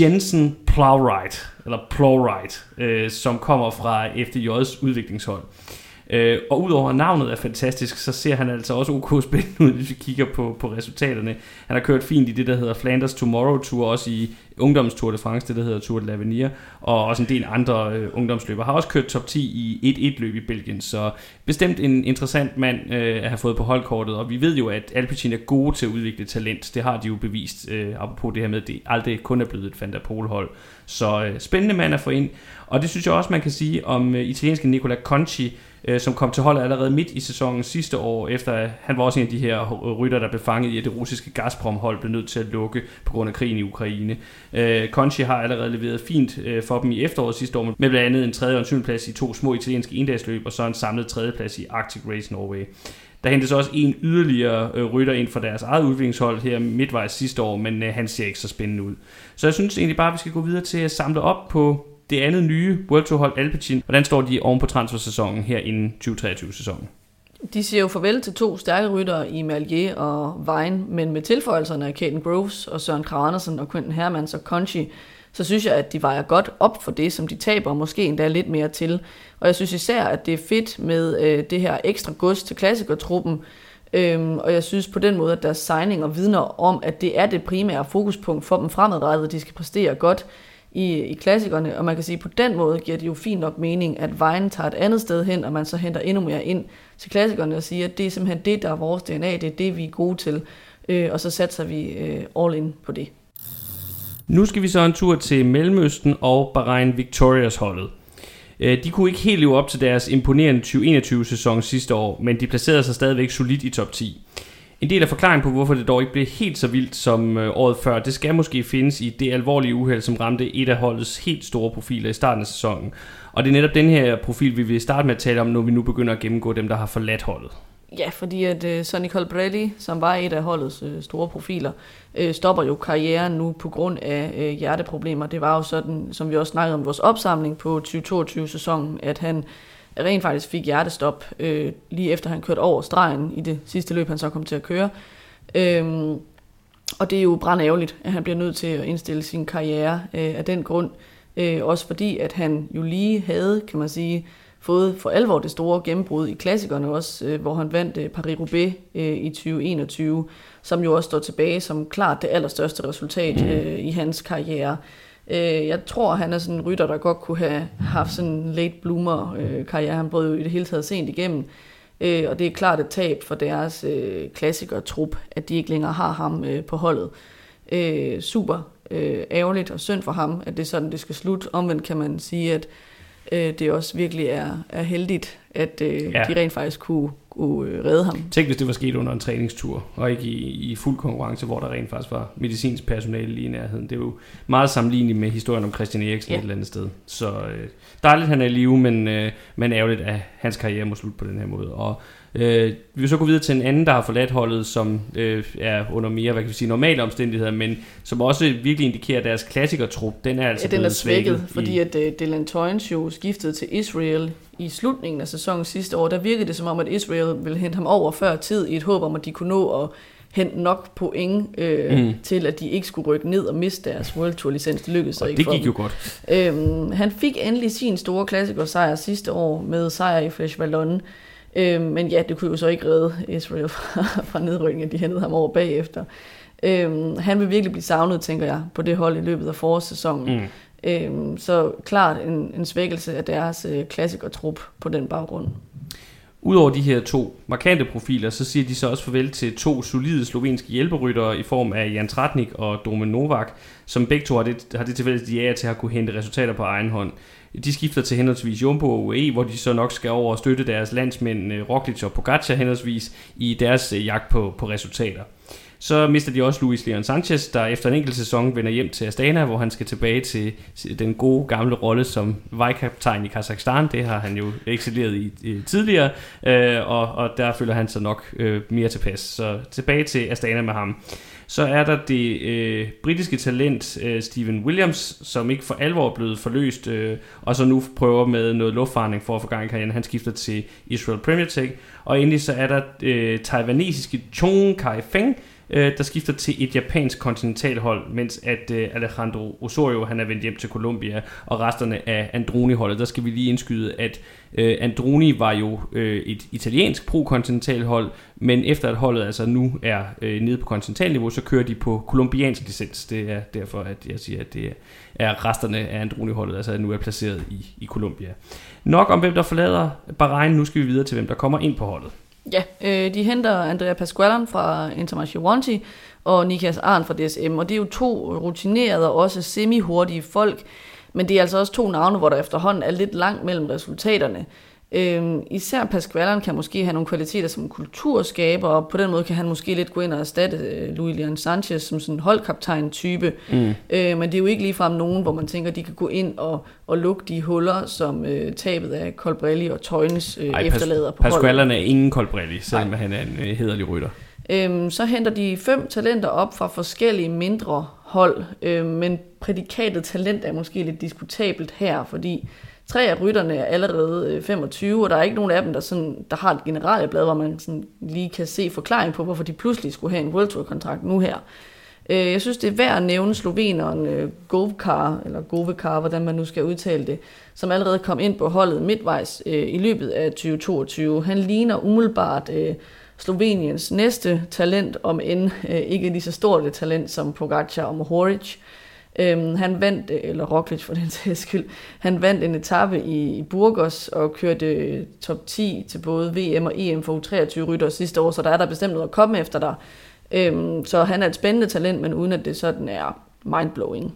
Jensen Plowright, eller Plowright, øh, som kommer fra FDJ's udviklingshold. Øh, og udover at navnet er fantastisk, så ser han altså også OK spændende ud, hvis vi kigger på, på resultaterne. Han har kørt fint i det, der hedder Flanders Tomorrow Tour, også i ungdomstour de France, det der hedder Tour de l'Avenir, og også en del andre øh, ungdomsløber. Har også kørt top 10 i 1-1 løb i Belgien, så bestemt en interessant mand øh, at have fået på holdkortet, og vi ved jo, at Alpecin er gode til at udvikle talent. Det har de jo bevist, øh, apropos det her med, at det aldrig kun er blevet et Van der hold Så øh, spændende mand at få ind, og det synes jeg også, man kan sige om øh, italienske Nicola Conci, øh, som kom til holdet allerede midt i sæsonen sidste år, efter han var også en af de her rytter, der blev fanget i, at det russiske Gazprom-hold blev nødt til at lukke på grund af krigen i Ukraine. Øh, Conchi har allerede leveret fint øh, for dem i efteråret sidste år, med blandt andet en tredje og en syvende plads i to små italienske endagsløb, og så en samlet tredjeplads i Arctic Race Norway. Der hentes også en yderligere øh, rytter ind fra deres eget udviklingshold her midtvejs sidste år, men øh, han ser ikke så spændende ud. Så jeg synes egentlig bare, at vi skal gå videre til at samle op på det andet nye World Tour hold Alpecin. Hvordan står de oven på transfersæsonen her inden 2023-sæsonen? De siger jo farvel til to stærke ryttere i Malier og Vejen, men med tilføjelserne af Caden Groves og Søren Kranersen og Quentin Hermans og Conchi, så synes jeg, at de vejer godt op for det, som de taber, måske endda lidt mere til. Og jeg synes især, at det er fedt med øh, det her ekstra gods til klassikertruppen, Øhm, og jeg synes på den måde, at deres signinger vidner om, at det er det primære fokuspunkt for dem fremadrettet. De skal præstere godt i, i klassikerne, og man kan sige, at på den måde giver det jo fint nok mening, at vejen tager et andet sted hen, og man så henter endnu mere ind til klassikerne og siger, at det er simpelthen det, der er vores DNA, det er det, vi er gode til, øh, og så satser vi øh, all in på det. Nu skal vi så en tur til Mellemøsten og Bahrain Victorias holdet. Øh, de kunne ikke helt leve op til deres imponerende 2021-sæson sidste år, men de placerede sig stadigvæk solidt i top 10. En del af forklaringen på, hvorfor det dog ikke blev helt så vildt som øh, året før, det skal måske findes i det alvorlige uheld, som ramte et af holdets helt store profiler i starten af sæsonen. Og det er netop den her profil, vi vil starte med at tale om, når vi nu begynder at gennemgå dem, der har forladt holdet. Ja, fordi at uh, Sonny Colbrelli, som var et af holdets uh, store profiler, uh, stopper jo karrieren nu på grund af uh, hjerteproblemer. Det var jo sådan, som vi også snakkede om vores opsamling på 2022-sæsonen, at han rent faktisk fik hjertestop uh, lige efter han kørte over stregen i det sidste løb, han så kom til at køre. Uh, og det er jo brand ærgerligt, at han bliver nødt til at indstille sin karriere uh, af den grund. Uh, også fordi, at han jo lige havde, kan man sige, fået for alvor det store gennembrud i klassikerne også, øh, hvor han vandt øh, Paris-Roubaix øh, i 2021, som jo også står tilbage som klart det allerstørste resultat mm. øh, i hans karriere. Øh, jeg tror, han er sådan en rytter, der godt kunne have haft sådan en late bloomer øh, karriere. Han brød jo i det hele taget sent igennem. Øh, og det er klart et tab for deres øh, klassikertrup, at de ikke længere har ham øh, på holdet. Øh, super øh, ærgerligt og synd for ham, at det er sådan, det skal slutte. Omvendt kan man sige, at øh, det også virkelig er, er heldigt, at øh, ja. de rent faktisk kunne, kunne øh, redde ham. Tænk, hvis det var sket under en træningstur, og ikke i, i fuld konkurrence, hvor der rent faktisk var medicinsk personale lige i nærheden. Det er jo meget sammenligneligt med historien om Christian Eriksen ja. et eller andet sted. Så øh, dejligt, han er i live, men, øh, men ærgerligt, at hans karriere må slutte på den her måde. Og Øh, vi vil så gå videre til en anden, der har forladt holdet, som øh, er under mere, hvad kan vi sige, normale omstændigheder, men som også virkelig indikerer, at deres klassikertrup, den er altså ja, den er svækket, svækket fordi at uh, Dylan Toynes jo skiftede til Israel i slutningen af sæsonen sidste år. Der virkede det som om, at Israel ville hente ham over før tid i et håb om, at de kunne nå at hente nok point øh, mm. til, at de ikke skulle rykke ned og miste deres World Tour licens. Det lykkedes og ikke det gik jo godt. Øhm, han fik endelig sin store klassikersejr sidste år med sejr i Flesh Vallon. Øh, men ja, det kunne jo så ikke redde Israel fra, fra nedrykning, at de hentede ham over bagefter. Øh, han vil virkelig blive savnet, tænker jeg, på det hold i løbet af forårssæsonen. Mm. Øh, så klart en, en svækkelse af deres øh, klassikertrup på den baggrund. Udover de her to markante profiler, så siger de så også farvel til to solide slovenske hjælperyttere i form af Jan Tratnik og Domen Novak, som begge to har det, har det tilfælde, de er til at kunne hente resultater på egen hånd. De skifter til henholdsvis Jumbo og UAE, hvor de så nok skal over og støtte deres landsmænd øh, Roglic og Pogacar henholdsvis i deres øh, jagt på, på resultater. Så mister de også Luis Leon Sanchez, der efter en enkelt sæson vender hjem til Astana, hvor han skal tilbage til den gode gamle rolle som vejkaptajn i Kazakhstan. Det har han jo excelleret i, i tidligere, øh, og, og der føler han sig nok øh, mere tilpas. Så tilbage til Astana med ham. Så er der det øh, britiske talent øh, Steven Williams, som ikke for alvor er blevet forløst, øh, og så nu prøver med noget luftfarning for at få gang i karrieren. Han skifter til Israel Premier Tech. Og endelig så er der øh, taiwanesiske Chong Kai Feng, øh, der skifter til et japansk kontinentalhold, mens at øh, Alejandro Osorio han er vendt hjem til Colombia, og resterne af Androni-holdet. Der skal vi lige indskyde, at øh, Androni var jo øh, et italiensk pro-kontinentalhold, men efter at holdet altså nu er øh, nede på kontinentalniveau, så kører de på kolumbiansk licens. Det er derfor, at jeg siger, at det er resterne af Androni-holdet, altså nu er placeret i, i Colombia. Nok om hvem der forlader Bahrain, nu skal vi videre til hvem der kommer ind på holdet. Ja, øh, de henter Andrea Pasqualan fra Intermarché Wanty og Niklas Arn fra DSM, og det er jo to rutinerede og også semi-hurtige folk, men det er altså også to navne, hvor der efterhånden er lidt langt mellem resultaterne. Øhm, især Pasqualan kan måske have nogle kvaliteter som kulturskaber, og på den måde kan han måske lidt gå ind og erstatte øh, Louis Leon Sanchez som sådan en holdkaptajn-type. Mm. Øh, men det er jo ikke ligefrem nogen, hvor man tænker, de kan gå ind og, og lukke de huller, som øh, tabet af Colbrelli og Tøjnes øh, Ej, efterlader på Pasqualan er ingen Colbrelli, selvom Ej. han er en øh, hederlig rytter. Øhm, så henter de fem talenter op fra forskellige mindre hold, øh, men prædikatet talent er måske lidt diskutabelt her, fordi Tre af rytterne er allerede øh, 25, og der er ikke nogen af dem, der, sådan, der har et generalblad, hvor man sådan lige kan se forklaring på, hvorfor de pludselig skulle have en World Tour-kontrakt nu her. Øh, jeg synes, det er værd at nævne sloveneren øh, Govkar, eller Govekar, hvordan man nu skal udtale det, som allerede kom ind på holdet midtvejs i løbet af 2022. Han ligner umiddelbart Sloveniens næste talent, om end ikke lige så stort et talent som Pogacar og Mohoric. Øhm, han vandt, eller Roglic for den sags skyld, han vandt en etape i, i Burgos og kørte øh, top 10 til både VM og EM for U23 rytter sidste år, så der er der bestemt noget at komme efter der. Øhm, så han er et spændende talent, men uden at det sådan er mindblowing.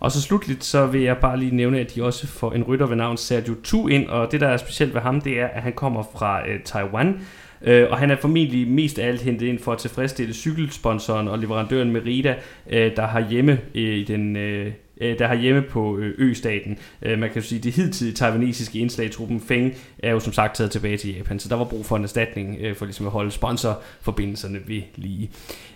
Og så slutligt, så vil jeg bare lige nævne, at de også får en rytter ved navn Sergio Tu ind, og det der er specielt ved ham, det er, at han kommer fra øh, Taiwan, Øh, og han er formentlig mest af alt hentet ind for at tilfredsstille cykelsponsoren og leverandøren Merida, øh, der har hjemme øh, i den øh, øh der har hjemme på øh, østaten. Øh, man kan jo sige, at det hidtidige taiwanesiske indslag i truppen Feng er jo som sagt taget tilbage til Japan, så der var brug for en erstatning øh, for ligesom at holde sponsorforbindelserne ved lige.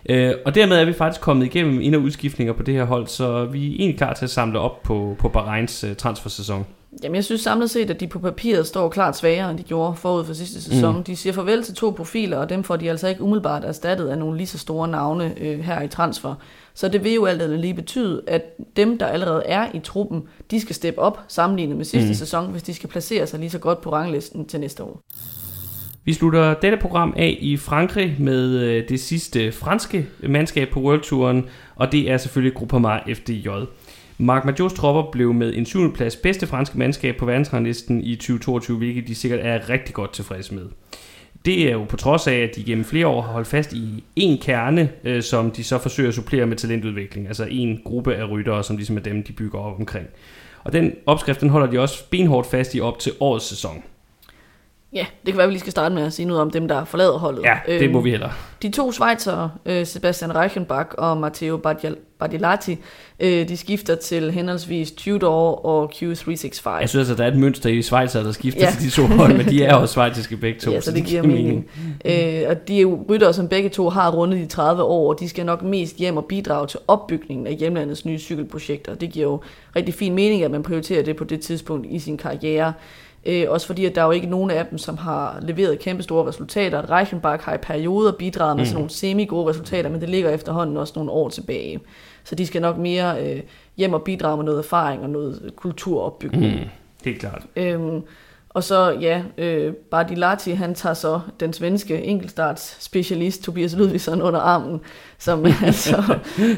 Øh, og dermed er vi faktisk kommet igennem ind- og udskiftninger på det her hold, så vi er egentlig klar til at samle op på, på Bahreins transfersæson. Jamen, jeg synes samlet set, at de på papiret står klart svagere, end de gjorde forud for sidste sæson. Mm. De siger farvel til to profiler, og dem får de altså ikke umiddelbart erstattet af nogle lige så store navne øh, her i transfer. Så det vil jo alt andet lige betyde, at dem, der allerede er i truppen, de skal steppe op sammenlignet med sidste mm. sæson, hvis de skal placere sig lige så godt på ranglisten til næste år. Vi slutter dette program af i Frankrig med øh, det sidste franske mandskab på World Touren, og det er selvfølgelig Groupama FDJ. Marc Majors tropper blev med en syvende plads bedste franske mandskab på verdensranglisten i 2022, hvilket de sikkert er rigtig godt tilfredse med. Det er jo på trods af, at de gennem flere år har holdt fast i en kerne, øh, som de så forsøger at supplere med talentudvikling. Altså en gruppe af ryttere, som ligesom er dem, de bygger op omkring. Og den opskrift, den holder de også benhårdt fast i op til årets sæson. Ja, det kan være, vi lige skal starte med at sige noget om dem, der forlader holdet. Ja, det må øhm, vi heller. De to Schweizer, øh, Sebastian Reichenbach og Matteo Badilati, øh, de skifter til henholdsvis Tudor og Q365. Jeg synes altså, der er et mønster i Schweizer, der skifter ja. til de to hold, men de er også schweiziske begge to. Ja, så, så det, det giver mening. mening. Øh, og de er jo ryttere, som begge to har rundet de 30 år, og de skal nok mest hjem og bidrage til opbygningen af hjemlandets nye cykelprojekter. Det giver jo rigtig fin mening, at man prioriterer det på det tidspunkt i sin karriere. Øh, også fordi, at der er jo ikke nogen af dem, som har leveret kæmpe store resultater. Reichenbach har i perioder bidraget med mm. sådan nogle semi-gode resultater, men det ligger efterhånden også nogle år tilbage. Så de skal nok mere øh, hjem og bidrage med noget erfaring og noget kulturopbygning. Mm. Helt klart. Øhm, og så, ja, øh, Bardilati, han tager så den svenske enkeltstarts specialist Tobias Ludvigsson under armen, som altså...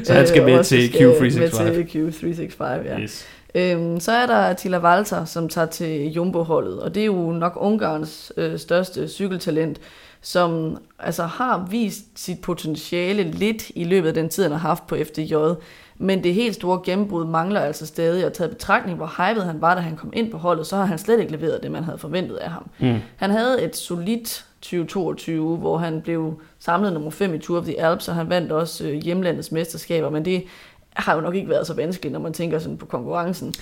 så han skal med øh, til Q365. Med til Q365, ja. Yes. Øhm, så er der Attila Walter, som tager til Jumbo-holdet, og det er jo nok Ungarns øh, største cykeltalent, som altså har vist sit potentiale lidt i løbet af den tid, han har haft på FDJ. Men det helt store gennembrud mangler altså stadig, og taget betragtning, hvor hyped han var, da han kom ind på holdet, så har han slet ikke leveret det, man havde forventet af ham. Mm. Han havde et solidt 2022, hvor han blev samlet nummer 5 i Tour of the Alps, og han vandt også øh, hjemlandets mesterskaber, men det har jo nok ikke været så vanskeligt, når man tænker sådan på konkurrencen.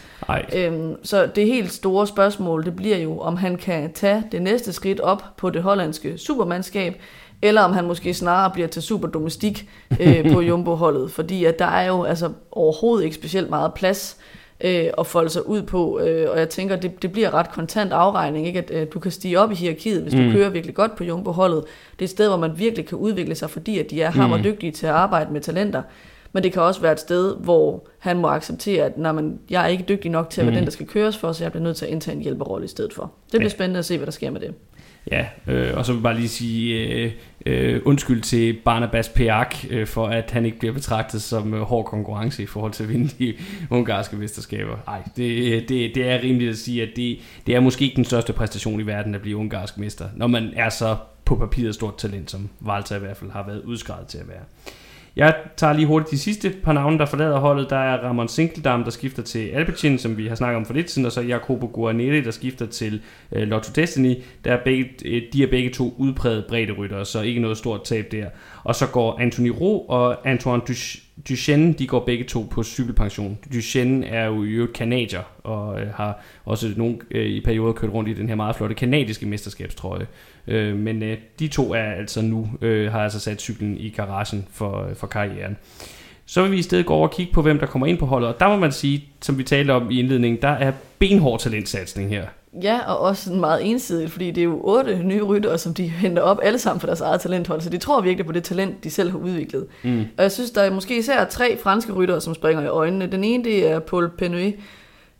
Øhm, så det helt store spørgsmål, det bliver jo, om han kan tage det næste skridt op på det hollandske supermandskab, eller om han måske snarere bliver til superdomestik øh, på Jumbo-holdet, fordi at der er jo altså overhovedet ikke specielt meget plads øh, at folde sig ud på, øh, og jeg tænker, det, det bliver ret kontant afregning, ikke? at øh, du kan stige op i hierarkiet, hvis du mm. kører virkelig godt på Jumbo-holdet. Det er et sted, hvor man virkelig kan udvikle sig, fordi at de er hammer dygtige til at arbejde med talenter. Men det kan også være et sted, hvor han må acceptere, at når man, jeg er ikke dygtig nok til at være mm. den, der skal køres for, så jeg bliver nødt til at indtage en hjælperrolle i stedet for. Det bliver ja. spændende at se, hvad der sker med det. Ja, øh, og så vil jeg bare lige sige øh, øh, undskyld til Barnabas Peak øh, for, at han ikke bliver betragtet som øh, hård konkurrence i forhold til at vinde de ungarske mesterskaber. Nej, det, det, det er rimeligt at sige, at det, det er måske ikke den største præstation i verden at blive ungarsk mester, når man er så på papiret stort talent, som Valter i hvert fald har været udskrevet til at være. Jeg tager lige hurtigt de sidste par navne, der forlader holdet. Der er Ramon Sinkeldam, der skifter til Alpecin, som vi har snakket om for lidt siden, og så Jacopo Guarneri, der skifter til øh, Lotto Destiny. Der er begge, øh, de er begge to udpræget bredde ryttere, så ikke noget stort tab der. Og så går Anthony Ro og Antoine Duchenne, de går begge to på cykelpension. Duchenne er jo i øvrigt kanadier, og øh, har også nogle øh, i perioder kørt rundt i den her meget flotte kanadiske mesterskabstrøje. Øh, men øh, de to er altså nu, øh, har altså sat cyklen i garagen for, øh, for karrieren. Så vil vi i stedet gå over og kigge på, hvem der kommer ind på holdet. Og der må man sige, som vi talte om i indledningen, der er benhård talentsatsning her. Ja, og også sådan meget ensidigt, fordi det er jo otte nye ryttere, som de henter op alle sammen for deres eget talenthold, så de tror virkelig på det talent, de selv har udviklet. Mm. Og jeg synes, der er måske især tre franske ryttere, som springer i øjnene. Den ene, det er Paul Penue,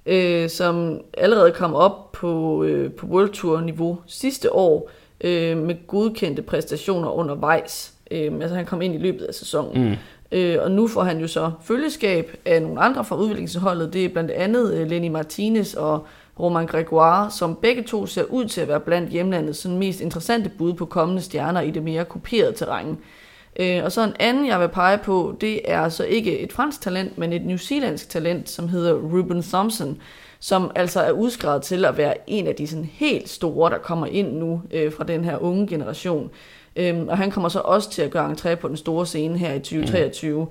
øh, som allerede kom op på, øh, på World Tour niveau sidste år, øh, med godkendte præstationer undervejs. Øh, altså han kom ind i løbet af sæsonen. Mm. Øh, og nu får han jo så følgeskab af nogle andre fra udviklingsholdet. Det er blandt andet øh, Lenny Martinez og Roman Gregoire, som begge to ser ud til at være blandt hjemlandets sådan mest interessante bud på kommende stjerner i det mere kuperede terræn. Øh, og så en anden, jeg vil pege på, det er så ikke et fransk talent, men et newzealandsk talent, som hedder Ruben Thompson, som altså er udskrevet til at være en af de sådan helt store, der kommer ind nu øh, fra den her unge generation. Øhm, og han kommer så også til at gøre entré på den store scene her i 2023.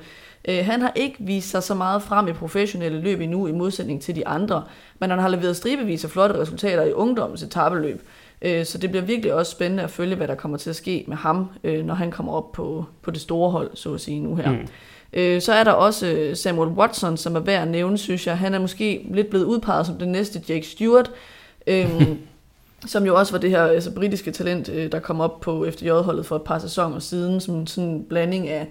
Øh, han har ikke vist sig så meget frem i professionelle løb endnu, i modsætning til de andre, men han har leveret stribevis af flotte resultater i ungdommens etabeløb. Øh, så det bliver virkelig også spændende at følge, hvad der kommer til at ske med ham, øh, når han kommer op på, på det store hold, så at sige nu her. Mm. Øh, så er der også Samuel Watson, som er værd at nævne, synes jeg. Han er måske lidt blevet udpeget som den næste Jake Stewart, øhm, som jo også var det her altså, britiske talent, der kom op på FDJ-holdet for et par sæsoner siden, som sådan en blanding af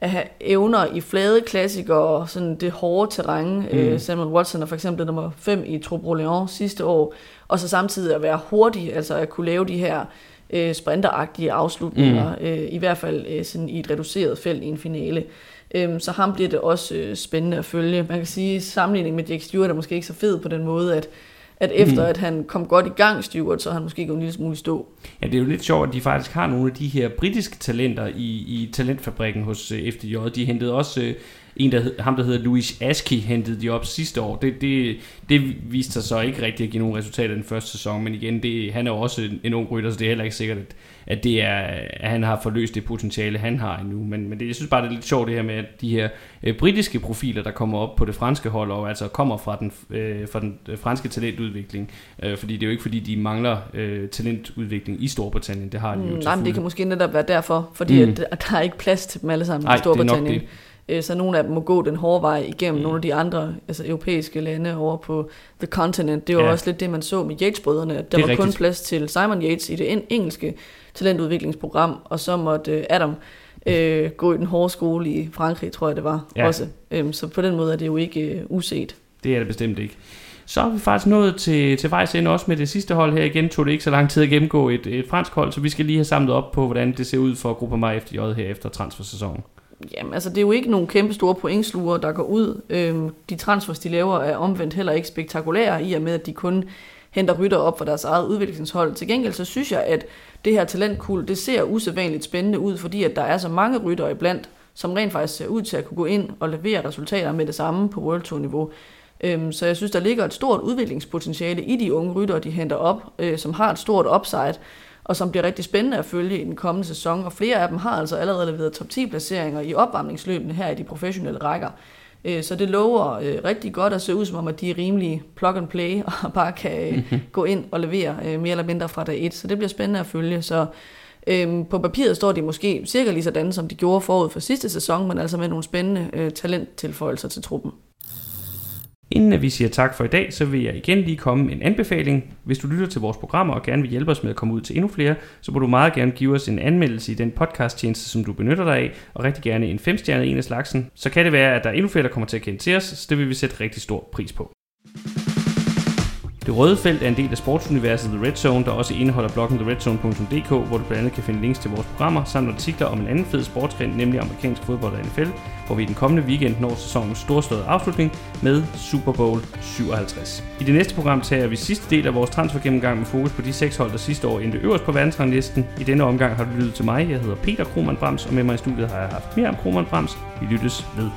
at have evner i flade klassikere og sådan det hårde terræn. Mm. Samuel Watson er for eksempel nummer 5 i Troubrouillon sidste år, og så samtidig at være hurtig, altså at kunne lave de her øh, sprinteragtige afslutninger, mm. øh, i hvert fald øh, sådan i et reduceret felt i en finale. Øhm, så ham bliver det også øh, spændende at følge. Man kan sige, at sammenligning med Jake Stewart er måske ikke så fed på den måde, at at efter mm. at han kom godt i gang, Stewart, så han måske gået en lille smule stå. Ja, det er jo lidt sjovt, at de faktisk har nogle af de her britiske talenter i, i talentfabrikken hos øh, FDJ. De hentede også øh, en, der, ham der hedder Louis Aski, hentede de op sidste år. Det, det, det viste sig så ikke rigtig at give nogle resultater den første sæson, men igen, det, han er jo også en, en ung rytter, så det er heller ikke sikkert, at, at, det er, at han har forløst det potentiale, han har endnu. Men, men det, jeg synes bare, det er lidt sjovt det her med, at de her øh, britiske profiler, der kommer op på det franske hold, og altså kommer fra den, øh, fra den øh, franske talentudvikling. Øh, fordi det er jo ikke, fordi de mangler øh, talentudvikling i Storbritannien. Det har de jo mm, Nej, men det kan måske netop være derfor, fordi mm. at, at der er ikke plads til dem alle sammen Ej, i Storbritannien. Det er nok det. Øh, så nogle af dem må gå den hårde vej igennem mm. nogle af de andre altså europæiske lande over på The Continent. Det var ja. også lidt det, man så med Yates-brødrene. Der var rigtigt. kun plads til Simon Yates i det engelske talentudviklingsprogram, og så måtte øh, Adam øh, gå i den hårde skole i Frankrig, tror jeg det var ja. også. Øhm, så på den måde er det jo ikke øh, uset. Det er det bestemt ikke. Så har vi faktisk nået til, til vejs ende også med det sidste hold her. Igen tog det ikke så lang tid at gennemgå et, et fransk hold, så vi skal lige have samlet op på, hvordan det ser ud for Gruppe Mig FDJ her efter transfersæsonen. Jamen, altså det er jo ikke nogle kæmpe store pointsluger, der går ud. Øhm, de transfers, de laver, er omvendt heller ikke spektakulære, i og med, at de kun henter rytter op for deres eget udviklingshold. Til gengæld så synes jeg, at det her talentkul, det ser usædvanligt spændende ud, fordi at der er så mange rytter iblandt, som rent faktisk ser ud til at kunne gå ind og levere resultater med det samme på World Tour niveau. Øhm, så jeg synes, der ligger et stort udviklingspotentiale i de unge rytter, de henter op, øh, som har et stort upside og som bliver rigtig spændende at følge i den kommende sæson. Og flere af dem har altså allerede leveret top 10 placeringer i opvarmningsløbene her i de professionelle rækker. Øh, så det lover øh, rigtig godt at se ud som om, at de er rimelig plug and play og bare kan mm-hmm. gå ind og levere mere eller mindre fra dag 1. Så det bliver spændende at følge. Så øhm, på papiret står de måske cirka lige sådan, som de gjorde forud for sidste sæson, men altså med nogle spændende øh, talenttilføjelser til truppen. Inden at vi siger tak for i dag, så vil jeg igen lige komme med en anbefaling. Hvis du lytter til vores programmer og gerne vil hjælpe os med at komme ud til endnu flere, så må du meget gerne give os en anmeldelse i den podcast-tjeneste, som du benytter dig af, og rigtig gerne en femstjernet en af slagsen. Så kan det være, at der er endnu flere, der kommer til at kende til os, så det vil vi sætte rigtig stor pris på. Det røde felt er en del af sportsuniverset The Red Zone, der også indeholder bloggen theredzone.dk, hvor du blandt andet kan finde links til vores programmer, samt artikler om en anden fed sportsgren, nemlig amerikansk fodbold og NFL, hvor vi i den kommende weekend når sæsonens storslåede afslutning med Super Bowl 57. I det næste program tager vi sidste del af vores transfergennemgang med fokus på de seks hold, der sidste år endte øverst på verdensranglisten. I denne omgang har du lyttet til mig. Jeg hedder Peter Krohmann Brams, og med mig i studiet har jeg haft mere om Krohmann Brams. Vi lyttes ved.